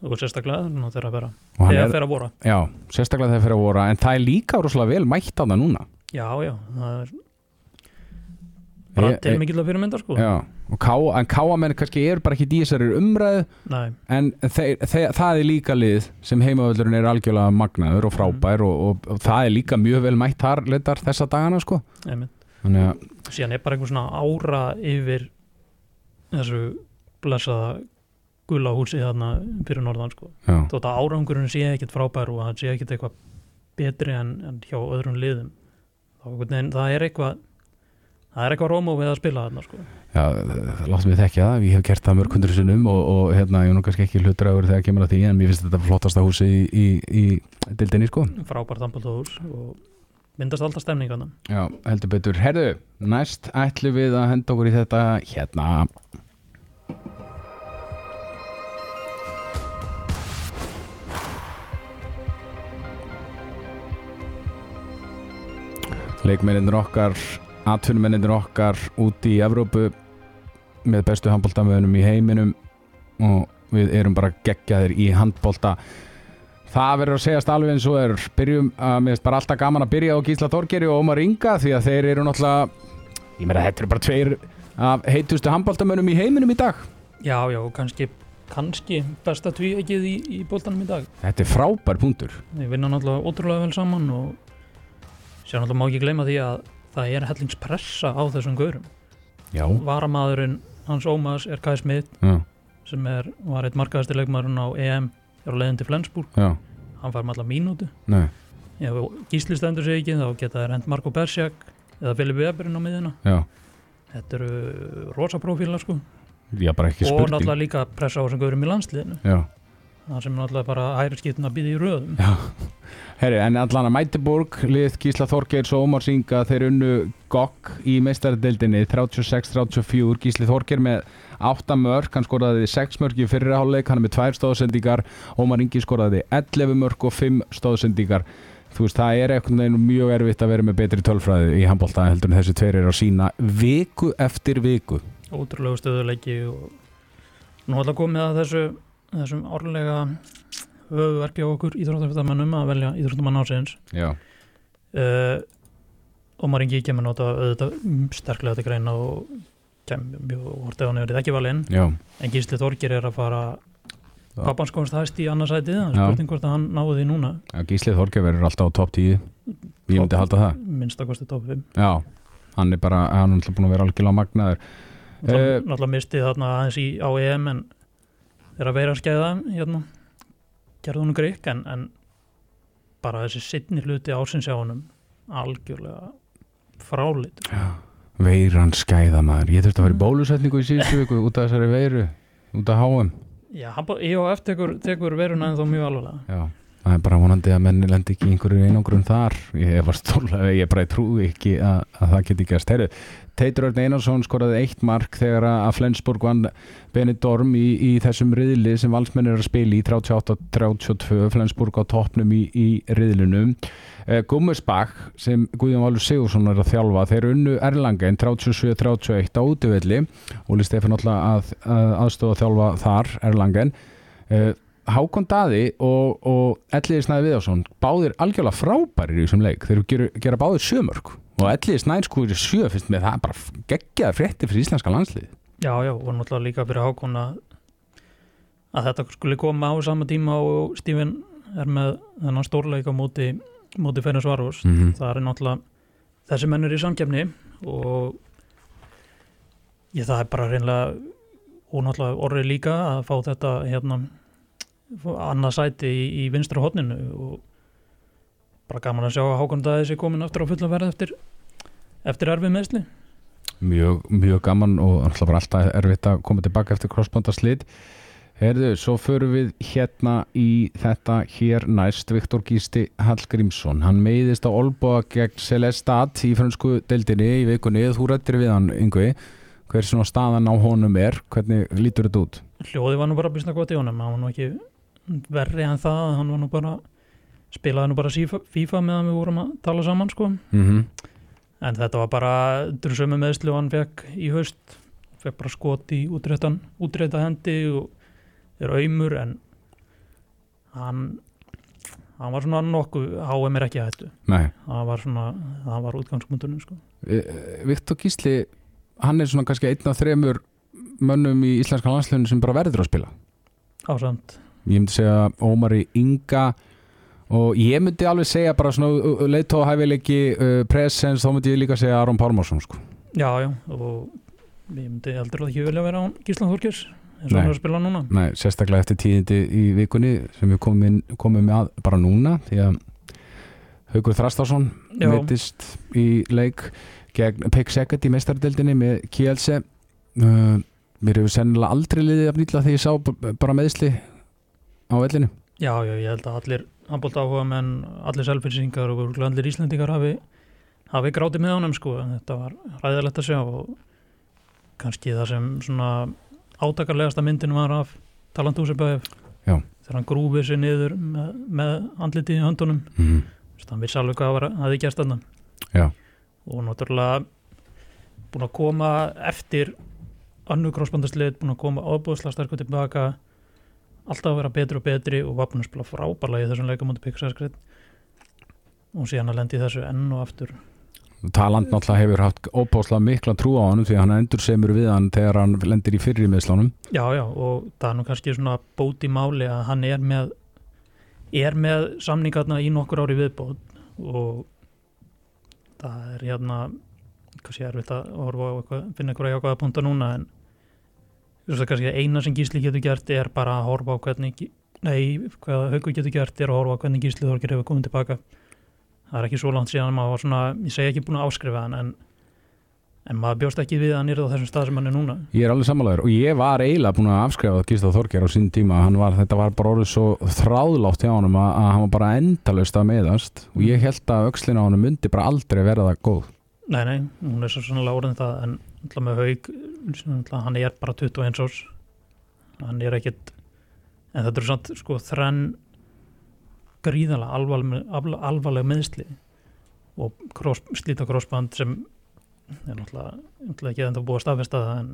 Og sérstaklega þegar að vera. Og hann þegar er, að vora. Já, sérstaklega þegar fyrir að voru en það er líka rosalega vel mætt að það núna. Já, já, það er bara til mikill að fyrir myndar sko. Já, ká, en káamenn kannski eru bara ekki í þessari umræðu Nei, en þeir, þeir, það er líka lið sem heimavöllurinn er algjörlega magnaður og frábær og, og, og það er líka mjög vel mætt þar leitar þessa dagana sko. Þannig að, síðan er bara einhver svona ára yfir þessu blessaða gula húsi þarna fyrir norðan sko. Já, þótt að árangurinn sé ekkit frábær og hann sé ekkit eitthvað betri en, en hjá öðrum liðum þá einhvern það er eitthvað það er eitthvað rómó við að spila þarna sko. Já láttum við þekkja það. Ég hef gert það mörg hundur sinnum og, og hérna, ég er nú kannski ekki hlutræður þegar kemur að því en mér finnst þetta flottasta húsi í, í, í dildinni sko. Frábært handbóltóðhús og myndast alltaf stemning þarna já, heldur betur, herðu, næst ætlum við að henda okkur í þetta hérna. Leikmennir okkar atvinnumennir okkar úti í Evrópu með bestu handbóltamöðunum í heiminum og við erum bara geggjaðir í handbólta það verður að segjast alveg eins og er. Byrjum að mér finnst bara alltaf gaman að byrja á Gísla Þorgeri og Ómar Inga því að þeir eru náttúrulega ég meina þetta eru bara tveir af heitustu handbóltamönnum í heiminum í dag. Já, já, og kannski, kannski besta tvíegið í, í bóltanum í dag. Þetta er frábær punktur. Þeir vinna náttúrulega ótrúlega vel saman og sér náttúrulega má ekki gleyma því að það er hellingspressa á þessum gaurum. Já, varamadurinn hans Ómas er Kai Smith já, sem er, var eitt markaðasti leikmarinn á EM hér á leiðin til Flensburg. Já, hann fær með alla mínútu. Nei, ef Gísli stendur sig ekki þá geta þeir hent Marko Bersjak eða Filip Weberinn á miðina já. Þetta eru rosa profílar sko. Og náttúrulega líka pressa á þessum gaurum í landsliðinu. Já, það sem náttúrulega bara hægri skiptin að býða í röðum. Já. Herri, en allan að Mætiborg, lið Gísla Þorgeirs og Ómar Singa, þeir unnu GOG í meistaradeildinni 36-34, Gísli Þorgeir með 8 mörg, hann skoraði 6 mörg í fyrri hálfleik, hann er með 2 stóðsendingar Ómar Ingi skoraði 11 mörg og 5 stóðsendingar þú veist, það er einhvern veginn mjög erfitt að vera með betri tölfræði í handbólta heldur en þessi tveir eru að sína viku eftir viku. Ótrúlegu stöðuleiki og nú ætla að komið að þessu þessum árlega höfuverki á okkur íþróttafættamennum að velja íþróttamann ásins Já, uh, Ómar Ingi kemur nota auðvitað sterklega til greina og kemur hortið á nefnir ekki valinn en Gísli Þorgir er að fara pappans komst hæst í annarsætið það er spurning hvort að hann náði því núna. Já Gísli Þorgeir verður alltaf á topp 10 ég myndi halda það. minnstakosti top 5 Já, hann er bara, hann er alltaf búin að vera algjörlega magnaður. Náttúrulega Eh. náttúrulega mistið þarna aðeins í, á EM en þegar að vera skeiða hérna, gerði hún grikk en, en bara þessi sittni hluti ásins á honum algjörlega frálit Veiran skæða maður. Ég þurfti að fara í bólusetningu í síðustu viku út af þessari veiru út af HM Já, hann bara- IOF tekur, tekur veruna en þó mjög alvarlega. Já, það er bara vonandi að menni lendi ekki einhverju einangrun þar. Ég var stóla, ég bara trúi ekki að, að það geti gæst Heru, Teitur Örn Einarsson skoraði eitt mark þegar að Flensburg vann Benidorm í, í þessum riðli sem valsmenn er að spila í 38-32 Flensburg á toppnum í, í riðlunum uh, Gummersbach sem Guðjón Valur Sigursson er að þjálfa þeir unnu Erlangen 37-31 á útivelli. Og Lý Stefán alltaf að, að aðstofa að þjálfa þar Erlangen. Uh, Hákon Daði og, og Elliði Snæði Viðarsson báðir algjörlega frábærir í þessum leik. Þeir gera, gera báðir sjömörk og Elliði Snæði er sjö finnst með það bara geggjaði frétti fyrir íslenska landslið Já, já, og náttúrulega líka fyrir Hákon að, þetta skulle koma á sama tíma og Stífin er með þennan stórleika móti, móti Feirins Varvors. mm -hmm. Það er náttúrulega þessi mennur í samkefni og ég það er bara reynilega og náttúrulega orðið líka að fá þetta hérna annað sæti í, í vinstra hodninu og bara gaman að sjá að Hákon Daði sé komin aftur á fulla verð eftir, eftir erfið meðsli. mjög, mjög gaman og alltaf bara alltaf erfitt að koma tilbaka eftir crossbandaslit Herðu, svo förum við hérna í þetta hér næst Viktor Gísti Hallgrímsson. Hann meiðist á Olboa gegn Celestat í fransku deildinni í vikunni. Þú rættir við hann yngvi. Hver svona staðan á honum er? Hvernig lítur þetta út? Hljóði var nú bara bísna gott í honum, hann var nú ekki verri en það, hann var nú bara spilaði nú bara FIFA, meðan við vorum að tala saman sko. Mm en þetta var bara drursömu meðslu og hann fekk í haust. Fekk bara skot í útréttan útrétta hendi og er auðmur en hann hann var svona nokkuð HM er ekki að Nei, það var svona, það var útgangspunktunum sko. E, e, Viktor Gísli hann er svona kannski einn af þremur mönnum í íslenska landsleginu sem bara verður að spila. Ásamt ég myndi segja Ómari Inga og ég myndi alveg segja bara svona leitóða hæfileiki uh, presens, þá myndi ég líka segja Aron Pálmarsson sko. já, já, og ég myndi aldrei ekki vilja vera án Gíslan Þorkis eins og hann er að spila núna Nei, sérstaklega eftir tíðindi í vikunni sem við komum, komum með að bara núna því að Haugur Þrastásson Já. meitist í leik gegn Pek Sekket í meistardeldinni með Kielse uh, mér hefur sennilega aldrei liðið af nýtla þegar ég sá bara meðsli á vellinu Já, já, ég held að allir handbólt áhuga menn, allir selfinsingar og allir Íslendingar hafi, hafi grátið með honum sko, þetta var ræðilegt að sjá og kannski það sem svona átakarlegasta myndin var af Já. þegar hann grúfið sér niður með, með andlitið í höndunum mm. Þess, hann vissi alveg hvað var, hafi gerst þarna Já. og náttúrulega búin að koma eftir annu krossbandaslið, búin að koma ábúðslega sterkur tilbaka alltaf að vera betri og betri og að spila frábærlega í þessum leikamóti Pixarskritt og síðan að lendi þessu enn og aftur. Taland náttúrulega hefur haft óbáslega mikla trú á hann því hann endur semur við hann þegar hann lendir í fyrri meðslánum já já og það er nú kannski svona bót í máli að hann er með er með samningarna í nokkur ári viðbót. Og það er hérna kannski erfitt að á eitthvað, finna eitthvað jákvæða punta núna en þú veist að kannski eina sem Gísli getur gert er bara að horfa á hvernig nei, hvað Haukur getur gert er að horfa á hvernig Gísli Þorgir hefur komið tilbaka. Það er ekki svo langt síðan maður var svona, ég segi ekki búin að áskrifa hann en, en maður bjóst ekki við að hann er á þessum stað sem hann er núna. Ég er alveg sammálaður og ég var eiginlega búin að afskrifa Gísla Þorger á sín tíma. Hann var, þetta var bara orðið svo þráðlátt hjá honum að, að hann var bara endalaust að meðast og ég held að öxlin á honum myndi bara aldrei verða það góð. Nei, nei, hún er svo sannlega orðin það en með haug hann er bara 21 árs. Hann er ekkit en þetta er samt sko þrenn alvarleg, alvarleg, alvarleg meðsli og cross, slíta crossband sem er náttúrulega, náttúrulega ekki enda búið að staðfesta það en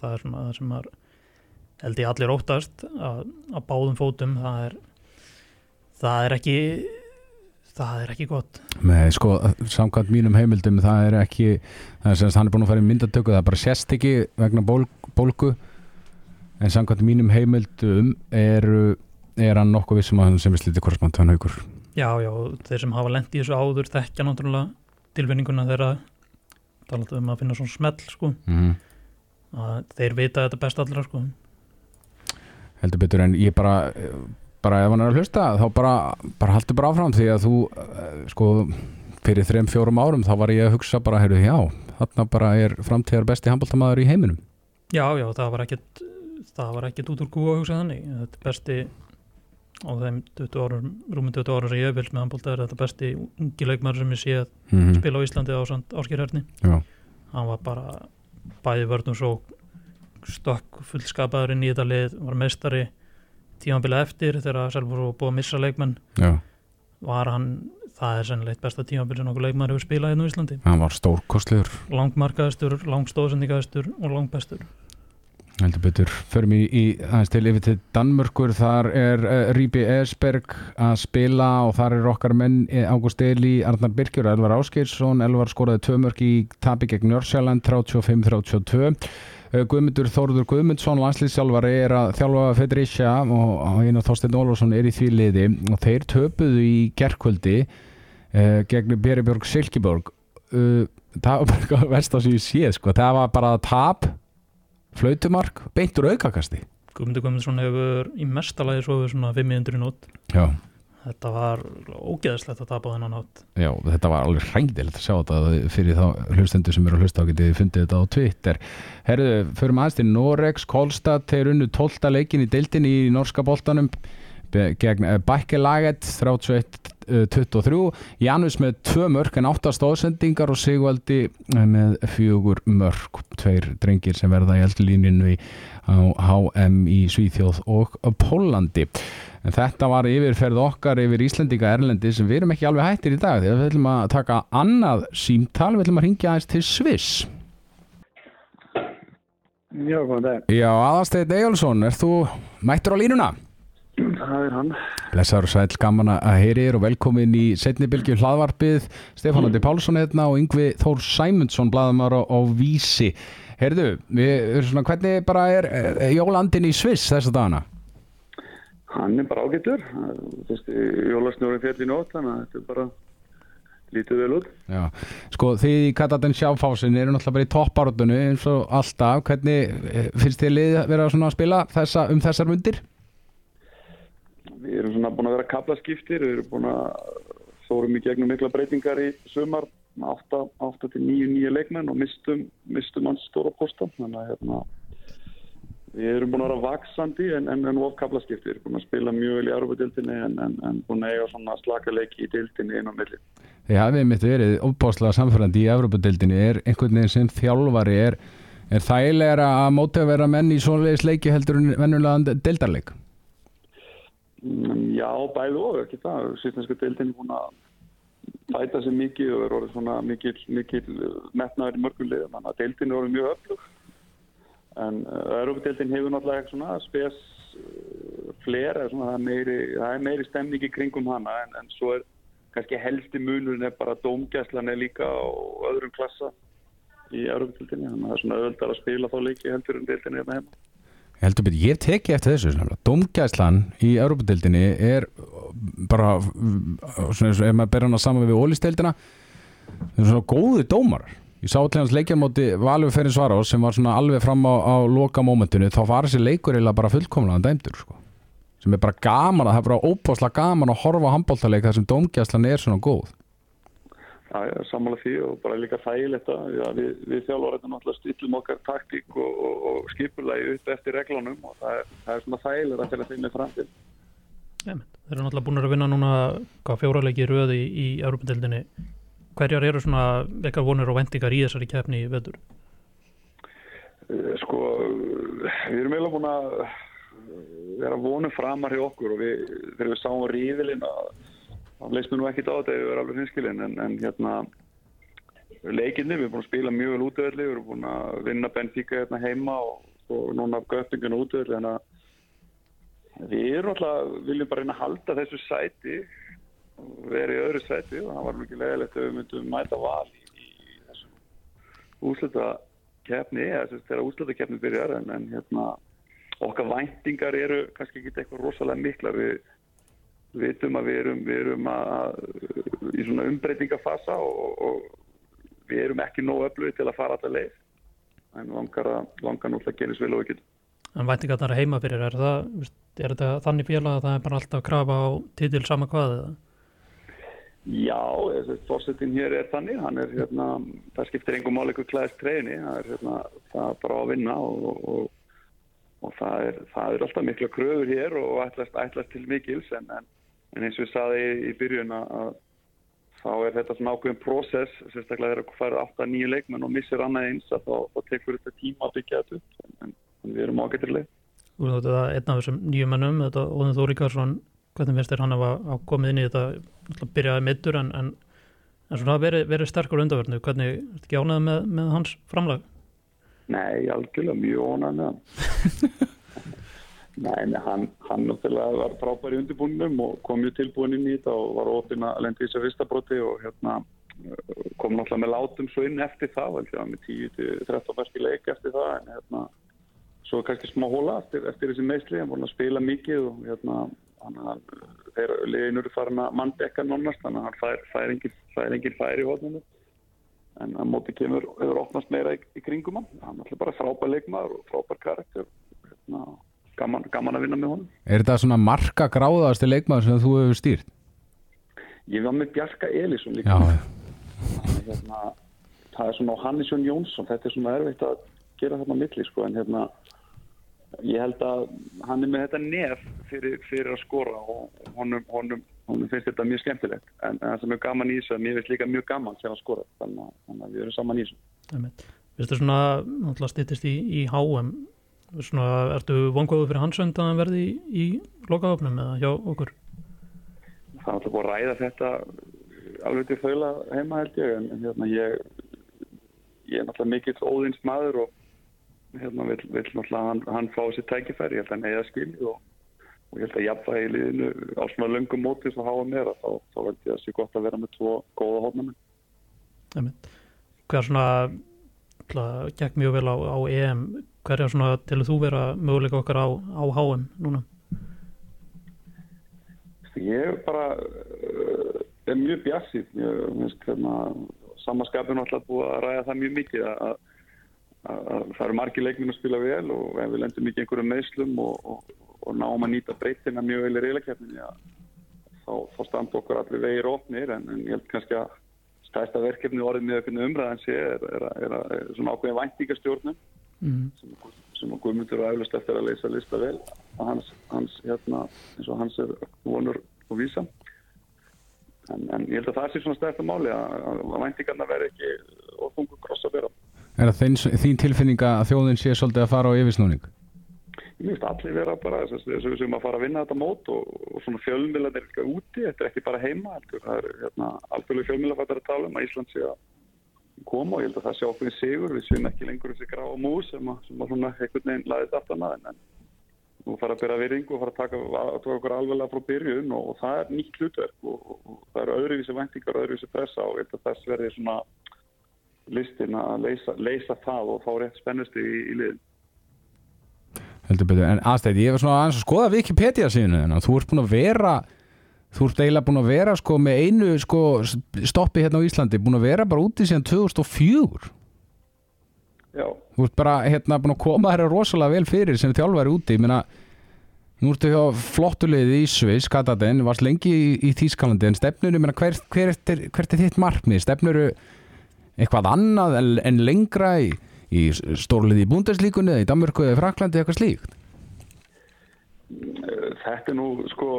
það er svona það sem er held ég allir óttast að, að báðum fótum það er það er ekki það er ekki gott Nei, sko, samkvæmt mínum heimildum það er ekki, það er semst hann er búin að fara í myndatöku, það er bara sérst ekki vegna ból, bólgu en samkvæmt mínum heimildum er, er hann nokkuð vissum að hann sem er slítið korrespond hann haukur Já, já, þeir sem hafa lent í þessu áður þekkja náttúrulega tilvinninguna þeirra talað um að finna svona smell sko, mm. þeir vita þetta best allra sko. heldur betur en ég bara bara ef hann er að hlusta þá bara, bara haldur bara áfram því að þú eh, sko fyrir þreim fjórum árum þá var ég að hugsa bara heyrðu já, þarna bara er framtíðar besti handbóltamaður í heiminum. Já, já, það var ekkert það var ekkert út úr kúa að hugsa þannig. Þetta er besti á þeim 20 árum, rúmum 20 árum sem ég hef vilt með handbólta er þetta besti ungi leikmar sem ég sé að mm spila á Íslandi á Áskirherni Já, hann var bara bæði vörnum svo stökk fullskapaður inn í þetta lið var meistari tímanbila eftir þegar Selfoss var búið að missa leikmenn. Já, var hann, það er sennilegt besta tímanbila sem okkur leikmenn hefur spilað hérna á Íslandi. Hann var stórkostlegur. Langmarkaðistur, langstóðsendingaðistur og langbestur heldur betur, förum í, í aðeins til yfir til Danmörkur, þar er uh, Ríbi Esberg að spila og þar er okkar menn eh, Ágúst Eli, Arnar Birkjur, Elvar Áskeirsson Elvar skoraði tvö mörg í tapi gegn Njörsjáland 35-32 uh, Guðmundur Þóruður Guðmundsson landslýsjálfari er að þjálfa Federicia og, og einu Þorstein Ólafsson er í því liði. Og þeir töpuðu í gerkvöldi uh, gegn Beribjörg Silkeborg. Uh, það var bara verst á sem ég sé sko. það var bara tap flautumark, beintur aukakasti. Guðmundur Guðmundsson hefur í mestalagi svofið svona 500 nót Já. þetta var ógeðslegt að tapa þennan nátt Já, þetta var alveg hrængdilegt að sjá þetta fyrir þá hlustendur sem eru að hlusta á getið fundið þetta á Twitter. Herðu, förum aðeins til Norex Kolstad, þeir unnu 12. leikin í deildin í norska bóltanum gegn eh, Bækkelaget 31 23, Janus með 2 mörg en 8 stóðsendingar og Sigvaldi eh, með 4 mörg tveir drengir sem verða í eldlíninu í HM í Svíþjóð og Pólandi en þetta var yfirferð okkar yfir Íslandika Erlendi sem við erum ekki alveg hættir í dag því að við ætlum að taka annað símtal, við ætlum að ringja aðeins til Sviss. Já, góðan dag Já, Aðarsteit Ejálsson, er þú mættur á línuna? Það er hann. Blessaður sæl, gaman að heyri þér og velkomin í setni bylgju hlaðvarpið Stefán Andi Pálsson hérna og Yngvi Þór Sæmundsson blaðumar á, Vísi Heyrðu, við svona, hvernig bara er, er jólandin í Sviss þessa dagana? Hann er bara ágættur. Jólasnjóri fjall í nótt, þannig að þetta er bara lítið vel út. Já, sko þið í Kataten sjáfásin eru náttúrulega bara í toppáröndunni eins og alltaf, hvernig eh, finnst þið liðið að vera að spila þessa, um þessar mundir? Við erum svona búin að vera kaplaskiptir, við erum búin að fórum í gegnum mikla breytingar í sumar, 8 til 9 nýja leikmenn og mistum, mistum hans stóra posta. Þannig að hérna, við erum búin að vera vaksandi en, en, en of kaplaskiptir. Við erum búin að spila mjög vel í Arubadildinni en, en, búin að eiga slaka leiki í dildinni inn á milli. Þið hafið mitt verið óbáslega samfærandi í Evropadeildinni, er einhvern veginn sem þjálfari er, er þægilega að móti að vera menn í svoleiðis leiki heldur en vennulega deildarleik? Mm, Já, bæði og ekki það. Sýtnensku deildin er búin að bæta sér mikið og er orðið svona mikil, mikil metnaður í mörgum liðum. Þannig að deildin er orðið mjög öflug. En Európa-deildin hefur náttúrulega eitthvað svona spes uh, fler, eða svona, það, er meiri, það er meiri stemning í kringum hana en, en svo er kannski helsti munurinn er bara dómgæslan er líka á öðrum klassa í Európa-deildinni. Þannig að það er svona öðvöldar að spila þá leiki heldur en deildin er hérna heima. Heldur betur, ég teki eftir þessu svona, Dómgæslan í Európa-deildinni er bara svona ef maður ber hana saman við ólisteildina það er svona góði dómar ég sá til hans leikjarmóti Valur Ferrin Svarás sem var svona alveg fram á, á loka mómentinu, þá var þessi leikur eiginlega bara fullkomlega dæmdur sko. sem er bara gaman að, það er bara óbáslega gaman að horfa á handbóltaleik þar sem Dómgæslan er svona góð Ég er sammála því og bara líka þægilegt að við, við þjálfurinn náttúrulega stýtlum okkar taktík og, og, og skipulagi upp eftir reglunum og það er, það er svona þægilegt að finna þeim með framtíð. Þeir eru náttúrulega búin að vinna núna hvað fjóralegi röði í, í Európa-deildinni hverjar eru svona eitthvað vonir og vendingar í þessari keppni í vetur? Eh, Sko, við erum eiginlega búin að vera vonum framar hjá okkur og við, þegar við sáum ríðilinn að það leist mér nú ekkit á þetta ef við erum alveg hinskilin en, en hérna leikinni, við erum búin að spila mjög vel útöðli, við erum búin að vinna Benfica hérna heima og, og núna göppinguna útöðli en að við erum alltaf, viljum bara reyna að halda þessu sæti vera í öðru sæti og það var mikið leðilegt að við myndum mæta val í, í þessum úslita keppni, eða þess að þegar úslita keppni byrjar en, en hérna okkar væntingar eru kannski ekki eitthvað rosalega mikla við vitum að við erum, við erum að, í svona umbreytingafasa og, og við erum ekki nóg öflugið til að fara alltaf leið en langar, að, langar náttúrulega að genast vel og getum. En væntingar það er heima fyrir, er, það, er þetta þannig félag að það er bara alltaf að krafa á titil sama hvað eða? Já, fórsetin hér er þannig, hann er hérna, það skiptir engum mál eitthvað klæðist treyni, það er hérna, það er bara að vinna og, og og það er, það er alltaf mikla kröfur hér og ætlast, ætlast til mikils en, en, en eins og við saði í, í byrjun að að þá er þetta svona ákveðin prósess, sérstaklega þegar það færið 8-9 leikmenn og missir annað eins að þá, þá tekur þetta tíma að byggja þetta upp en, en við erum ágættileg. Þú veist þetta einn af þessum nýjum mennum, þetta Óðin Þóríkarsson, hvernig finnst þér hann að komið inn í þetta, byrjaði mittur en, en, en svona verið, verið sterkur undarverðinu, hvernig, ertu ekki ánægð með, með hans framlag? Nei, algjörlega mjög ónæg með hann. [LAUGHS] Nei, hann, hann náttúrulega var frábær í undirbúninum og kom mjög tilbúin inn í þetta og var ótinn að lendi í þessu fyrsta broti og hérna kom náttúrulega með látum svo inn eftir það, því að með 10-13 færski leik eftir það en hérna svo kannski smá hóla eftir, eftir þessi meðsli, hann voru að spila mikið og hérna hann, hann, þeir liðinur farin að manndekka nonnast þannig að hann fær, fær engin, fær engin færi í hóðnum en að móti kemur hefur opnast meira í, í kringum hann. Hann er bara frábær leikmaður og frábær karakter. Hérna, gaman, gaman að vinna með honum. Er þetta svona marka gráðasti leikmaður sem þú hefur stýrt? Ég var með Bjarka Elísson líka. Já, hérna, það er svona á Hannesjón Jónsson. Þetta er svona erfitt að gera þarna milli sko, en hérna ég held að hann er með þetta nef fyrir, fyrir að skora og honum, honum, honum finnst þetta mjög skemmtilegt. En, það sem er gaman í þessu að mér finnst líka mjög gaman sem að skora þannig að, þannig að við erum saman í þessu. Vistu svona, náttúrulega stýttist í, í HM, svona, ertu vongóðu fyrir hansönd að hann verði í, í lokaöfnum eða hjá okkur? Það er alltaf búið að ræða þetta alveg til þaula heima held ég en, en hérna ég ég er náttúrulega mikill óðins maður og hérna vill, vill náttúrulega hann, hann fá sér tækifæri, ég held að hann heiða skil og, og ég held að jafnvægi í liðinu á svona löngum móti sem hafa meira þá, þá held ég að það sé gott að vera með tvo góða hófnamenn Hver svona ætla, gekk mjög vel á, á EM hverja svona til þú vera möguleika okkar á, á HM núna? Ég bara uh, er mjög bjassið ég finnst hérna samanskapin alltaf búið að ræða það mjög mikið að, að, að það eru margi leikminn að spila vel og við lendum mikið einhverjum meðslum og, og, og náum að nýta breytina mjög vel í reyðleikefninni þá, þá standa okkur allir vegir ofnir en, en ég held kannski að stæsta verkefni orðið með einhvern umræðan sé er, er, er, er svona ákveðin væntingastjórnum Mm. sem, sem að Guðmundur er auðvitað eftir að leysa lista vel að hans, hans hérna, eins og hans er vonur og vísa en, en ég held að það sé svona stærsta máli að, að væntingarna verði ekki og þungur gross að vera Er það þín, þín tilfinning að þjóðin sé svolítið að fara á yfirsnúning? Ég myndist allir vera bara þess að við sem að fara að vinna þetta mót og, og svona fjölmiðlar er ekki úti, þetta er ekki bara heima það er hérna, alþjóðlega fjölmiðlar að tala um að Ísland sé að koma og ég held að það sé ákveðin sigur. Við séum ekki lengur þessi grá og mús sem að, sem að svona einhvern veginn laðið aftan að en, nú fara að byrja virðingu og fara að taka, að taka okkur alveglega frá byrjun og, og það er nýtt hlutverk og, og, og það eru öðruvísi væntingar og öðruvísi pressa og ég held að þess verði svona listin að leysa, leysa það og fá rétt spennusti í, í liðin. Heldur betur, en aðstæði, ég var svona aðeins að skoða Wikipedia síðan þú ert búin að vera þú ert eiginlega búin að vera sko með einu sko stoppi hérna á Íslandi búin að vera bara úti síðan 2004 Já, þú ert bara hérna búin að koma þér rosalega vel fyrir sem þjálfari úti, ég meina nú ertu hjá flottulegði í Sviss Kataden, varst lengi í, í Þýskalandi en stefnuru, ég meina hver, hver, er, hvert er þitt markmið, stefnuru eitthvað annað en, en lengra í, í stórliði í Bundeslíkunni eða í Danmörku eða Fraklandi eitthvað slíkt? Þetta er nú sko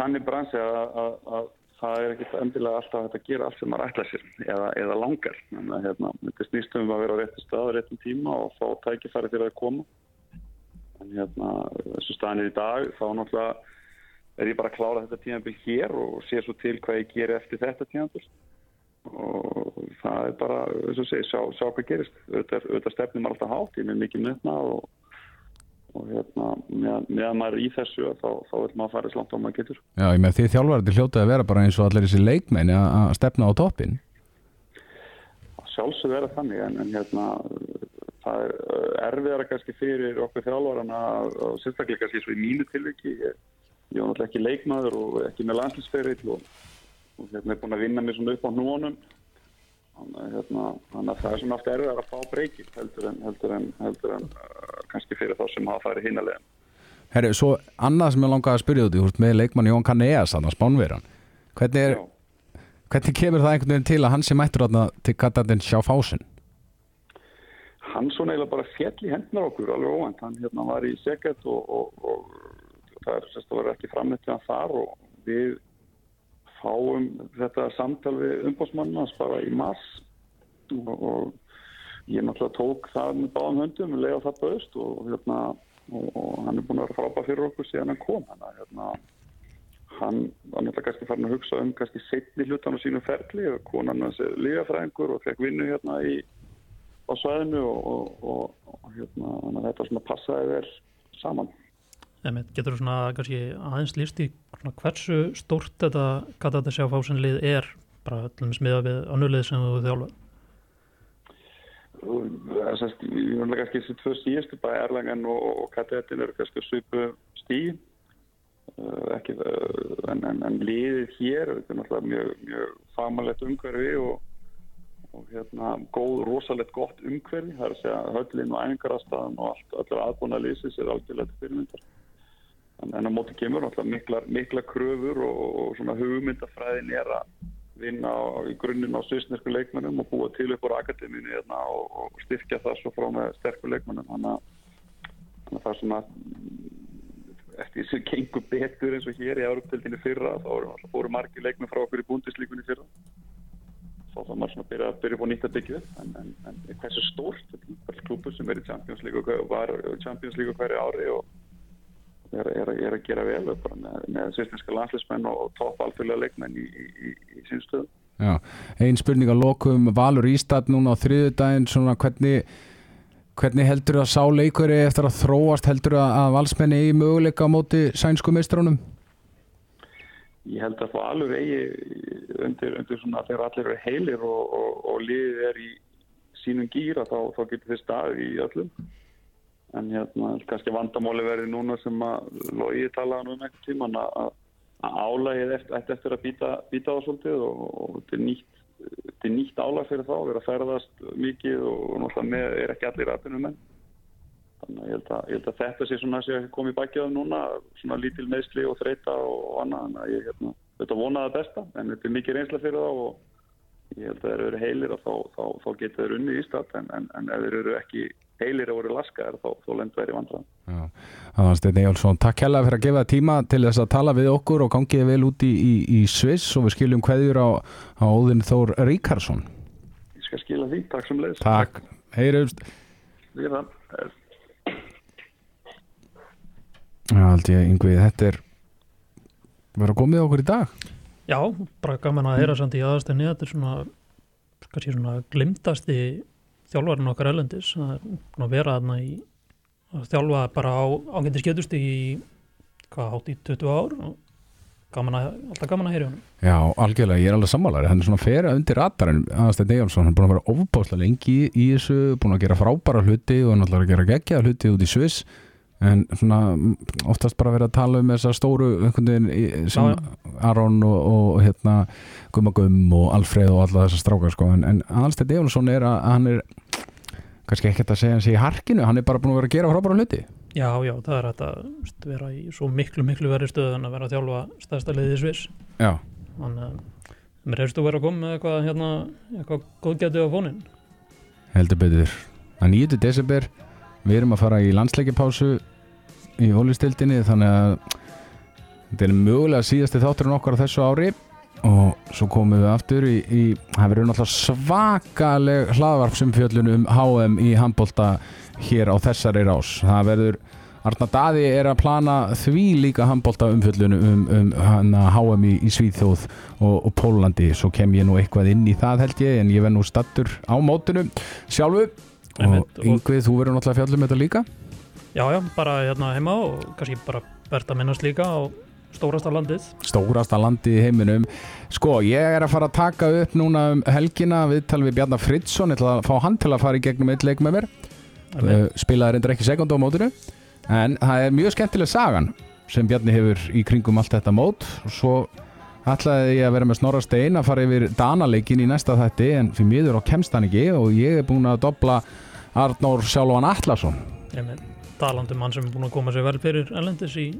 þannig bransi að, að, að það er ekki endilega alltaf að gera allt sem maður ætla sér eða, eða langar. Þannig að hérna, snýstum að vera á réttu stað á réttum tíma og fá tækifæri til að koma. En hérna, þessu staðinir í dag þá náttúrulega er ég bara að klára þetta tímabil hér og sé svo til hvað ég gerir eftir þetta tímabil. Og það er bara, þess að segja, sjá, sjá hvað gerist. Auðvitað, stefnum alltaf hátt ég er mikið nöfna og og hérna, meðan, meðan maður er í þessu þá, þá vil maður fara svo langt á maður getur. Já, ég með því þjálfari til hljótið að vera bara eins og allir þessi leikmenn að stefna á toppin sjálfsög vera þannig en, en hérna það er erfiðara kannski fyrir okkur þjálfarana og sérstaklega kannski svo í mínu tilviki ég, ég var náttúrulega ekki leikmaður og ekki með landslýsferill og, og hérna er búin að vinna mér svona upp á að hérna, þannig að það er svona aftur erfiðar að fá breykir heldur en, heldur en, heldur en uh, kannski fyrir þá sem hafa farið hínalega Herri, svo annað sem ég langaði að spyrja í, þú ert með leikmann Jón Kaneas, þannig að spánveran hvernig, er, Já. hvernig kemur það einhvern veginn til að hann sé mættur þarna til Kataden Sjáfásin? hann svona eiginlega bara fjall í hendnar okkur alveg óvænt, hann hérna var í segget og, og, og það er sérst að vera ekki framleitt til hann þar og við fáum þetta samtal við umbósmannans bara í mars. Og, og ég náttúrulega tók það með báðum höndum leiða það bauðst og hérna og, og hann er búin að vera frábæð fyrir okkur síðan hann kom. Hann hérna hann var náttúrulega kannski farin að hugsa um kannski setni hlutan á sínu ferli og konan hans er lígafræðingur og fekk vinnu hérna í, á svæðinu og, hérna þetta svona passaði þér saman Einmitt, getur þú svona kannski aðeins líst í hversu stórt þetta gata þetta sjá fásinlið er bara öllum smiða við annulið sem þú þjálfa ég vil kannski þessi tvö síðustu bæði Erlangan og, og Katetin eru kannski svipu stíð uh, ekki, uh, en, en, en liðið hér þetta er náttúrulega mjög, mjög famalett umhverfi og, og hérna góð, rosalegt gott umhverfi. Það er að segja höllin og æfingarastafan og allt, allir aðbúna lýsis er algjörlega fyrirmyndar en, á móti kemur mikla, mikla kröfur og, og hugmyndafræðin er að vinna á, í grunninn á svisnesku leikmennum og búa til upp á akademínu hérna, og, og styrkja það svo frá með sterku leikmennum þannig að það er svona eftir þessu gengur betur eins og hér í Európtildinu fyrra þá voru margi leikmenn frá okkur í búndislíkunni fyrra. Þá þá maður svona byrja, byrja búin nýtt að byggja en, en, en hversu stórt klúpur sem er í Champions League og var Champions League hverju ári og er, er, er að gera vel með, með svistinska landsleismenn og topp alþjóðlega leikmenn í, í, í sínstöðu. Já, einn spurning að lokum Valur Ístad núna á þriðu daginn svona hvernig, hvernig heldur það sá leikari eftir að þróast heldur það að valsmenni eigi möguleika á móti sænsku meistrónum? Ég held að það alveg eigi undir, undir svona þegar allir eru heilir og, og, og liðið er í sínum gýra þá, þá getur þið staðið í öllum en hérna kannski vandamóli verði núna sem að logi talaði um eitthvað tíman að álægið eftir, eftir að býta, býta á svolítið og, og þetta er nýtt, nýtt álæg fyrir þá, vera að ferðast mikið og náttúrulega með er ekki allir aðbyrnum menn þannig að ég held að, ég held að þetta sé svona að koma í bakjaðu núna svona lítil meðsli og þreita og annað þannig að ég hérna, þetta vonaði besta en þetta er mikið reynsla fyrir þá og ég held að þeir eru heilir og þá, þá, þá getur þeir unni í stað en, en, en ef þeir eru ekki heilir að voru laskaðar þá, þá lendur þeir í vandræðan. Það var Steinn Ejálsson. Takk hella fyrir að gefa tíma til þess að tala við okkur og gangið vel út í, í, í Sviss og við skiljum hverjur á, á Óðin Þór Ríkarsson. Ég skal skila því. Takk sem leiðist. Takk. Heyrjumst. Það. Held ég, yngvið, þetta er verið að komið okkur í dag. Já, bara gaman að heyra samt í aðastinni þetta er svona, kannski svona glimtasti þjálfarinn okkar elendis að vera þarna í að þjálfa bara á ágændi skjötust í hvað átt í 20 ár. Og gaman að, alltaf gaman að heyra hann Já, algjörlega, ég er alveg sammálari hann er svona ferið undir ratarinn aðstæðin Ejálsson, hann er búin að vera ofbáslega lengi í þessu, búin að gera frábæra hluti og náttúrulega að gera geggja hluti út í Sviss en svona oftast bara verið að tala um þessar stóru sem Aron og, og hérna Gummagum og Alfreð og alla þessar strákar sko. en, en Alstedt Ejálsson er að hann er kannski ekkert að segja hans í harkinu hann er bara búin að vera að gera frábæra hluti. Já, já, það er að vera í svo miklu, miklu verið stöðu en að vera að þjálfa stæðsta liðið í Sviss. Já. Þannig að mér hefstu verið að koma með eitthvað hérna, eitthvað góðgætið á fónin Heldur betur. Að 9. desember við erum að fara í landsleikipásu í hólistildinni þannig að þetta er mögulega síðasti þátturinn okkar á þessu ári. Og svo komum við aftur í, í það verður náttúrulega svakaleg hlaðvarpsumfjöllun um HM í handbólta hér á þessari rás. Það verður, Arna Daði er að plana því líka handbólta umfjöllun um, um, HM í, í Svíþjóð og, og Pólandi svo kem ég nú eitthvað inn í það held ég en ég verð nú stattur á mótinu. Sjálfu og Yngvið, þú verður náttúrulega fjallum þetta líka Já, já, bara hérna heima og kannski bara verðt að minnast líka á stórasta landið. Stórasta landið í heiminum. Sko, ég er að fara að taka upp núna um helgina viðtal við Bjarnar Fridsson, ég ætla að fá hann til að fara í gegnum eitt leik með mér. Uh, spilaði reyndar ekki sekund á mótinu, en það er mjög skemmtileg sagan sem Bjarni hefur í kringum allt þetta mót og svo ætlaði ég að vera með Snorra Stein að fara yfir Danaleikin í næsta þætti en fyrir miður á kemst hann ekki og ég er búin að dobla Arnór Sjálfan Allarsson. Talandum mann sem er búin að koma sér vel fyrir ellendis í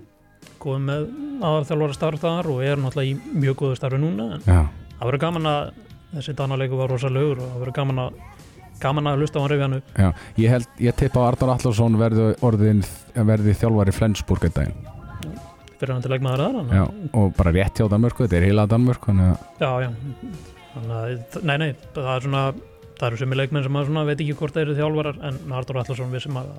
góðum með aðarþjálfara starf þar og er náttúrulega í mjög góðu starfi núna en Já. það verður gaman að þessi danaleiku var rosalögur og það verður gaman að gaman að hlusta á hann Já, ég held, ég tippa að Arnar Allarsson verði orðin, verði þjálfari Flensburg einn daginn fyrir hann til leikmaður aðra Já, og bara rétt hjá Danmörku, þetta er heila Danmörk þannig að já, já. Þannig að, nei, nei, það er svona það eru sumi leikmenn sem að svona veit ekki hvort það eru þjálfarar en með Artur Allarsson við sem að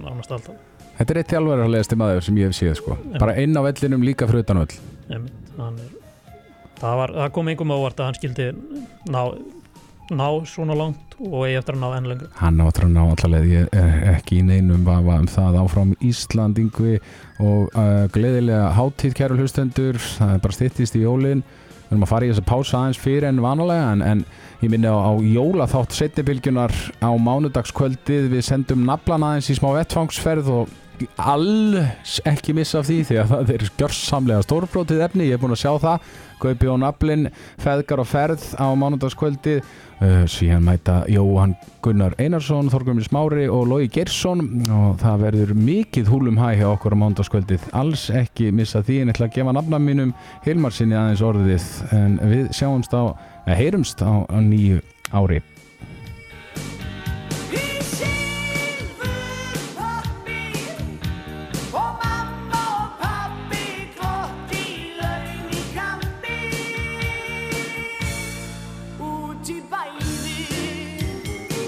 nánast alltaf. Þetta er eitt leiðast maður sem ég hef séð sko. Bara inn á vellinum líka fyrir utan öll. Einmitt, hann er, það, það kom einhverjum ávart að hann skildi ná, ná svona langt og eigi eftir að ná enn lengur. Hann áttur að ná allaveg, ég er ekki í neinum vafa um það áfram Ísland yngvi og uh, gleðilega hátíð kæru hlustendur, það er bara styttist í jólin. Við erum að fara í þessa pása aðeins fyrir en vanalega en, en ég minni á, á jólaþátt setnibilgjunar á mánudagskvöldið. Við sendum naflan aðeins í smá vettfangsferð og alls ekki missa af því því að það er gjörsamlega stórbrótið efni, ég er búin að sjá það. Gaupi og naflin, feðgar og ferð á mánudagskvöldið uh, síðan mæta Jóhann Gunnar Einarsson Þorgrumir Smári og Lói Gersson og það verður mikið húlum hæ hjá okkur á mánudagskvöldið, alls ekki missa því en ég ætla að gefa nafna mínum Hilmar sinni aðeins orðið. En við sjáumst á, eða heyrumst á, á nýju ári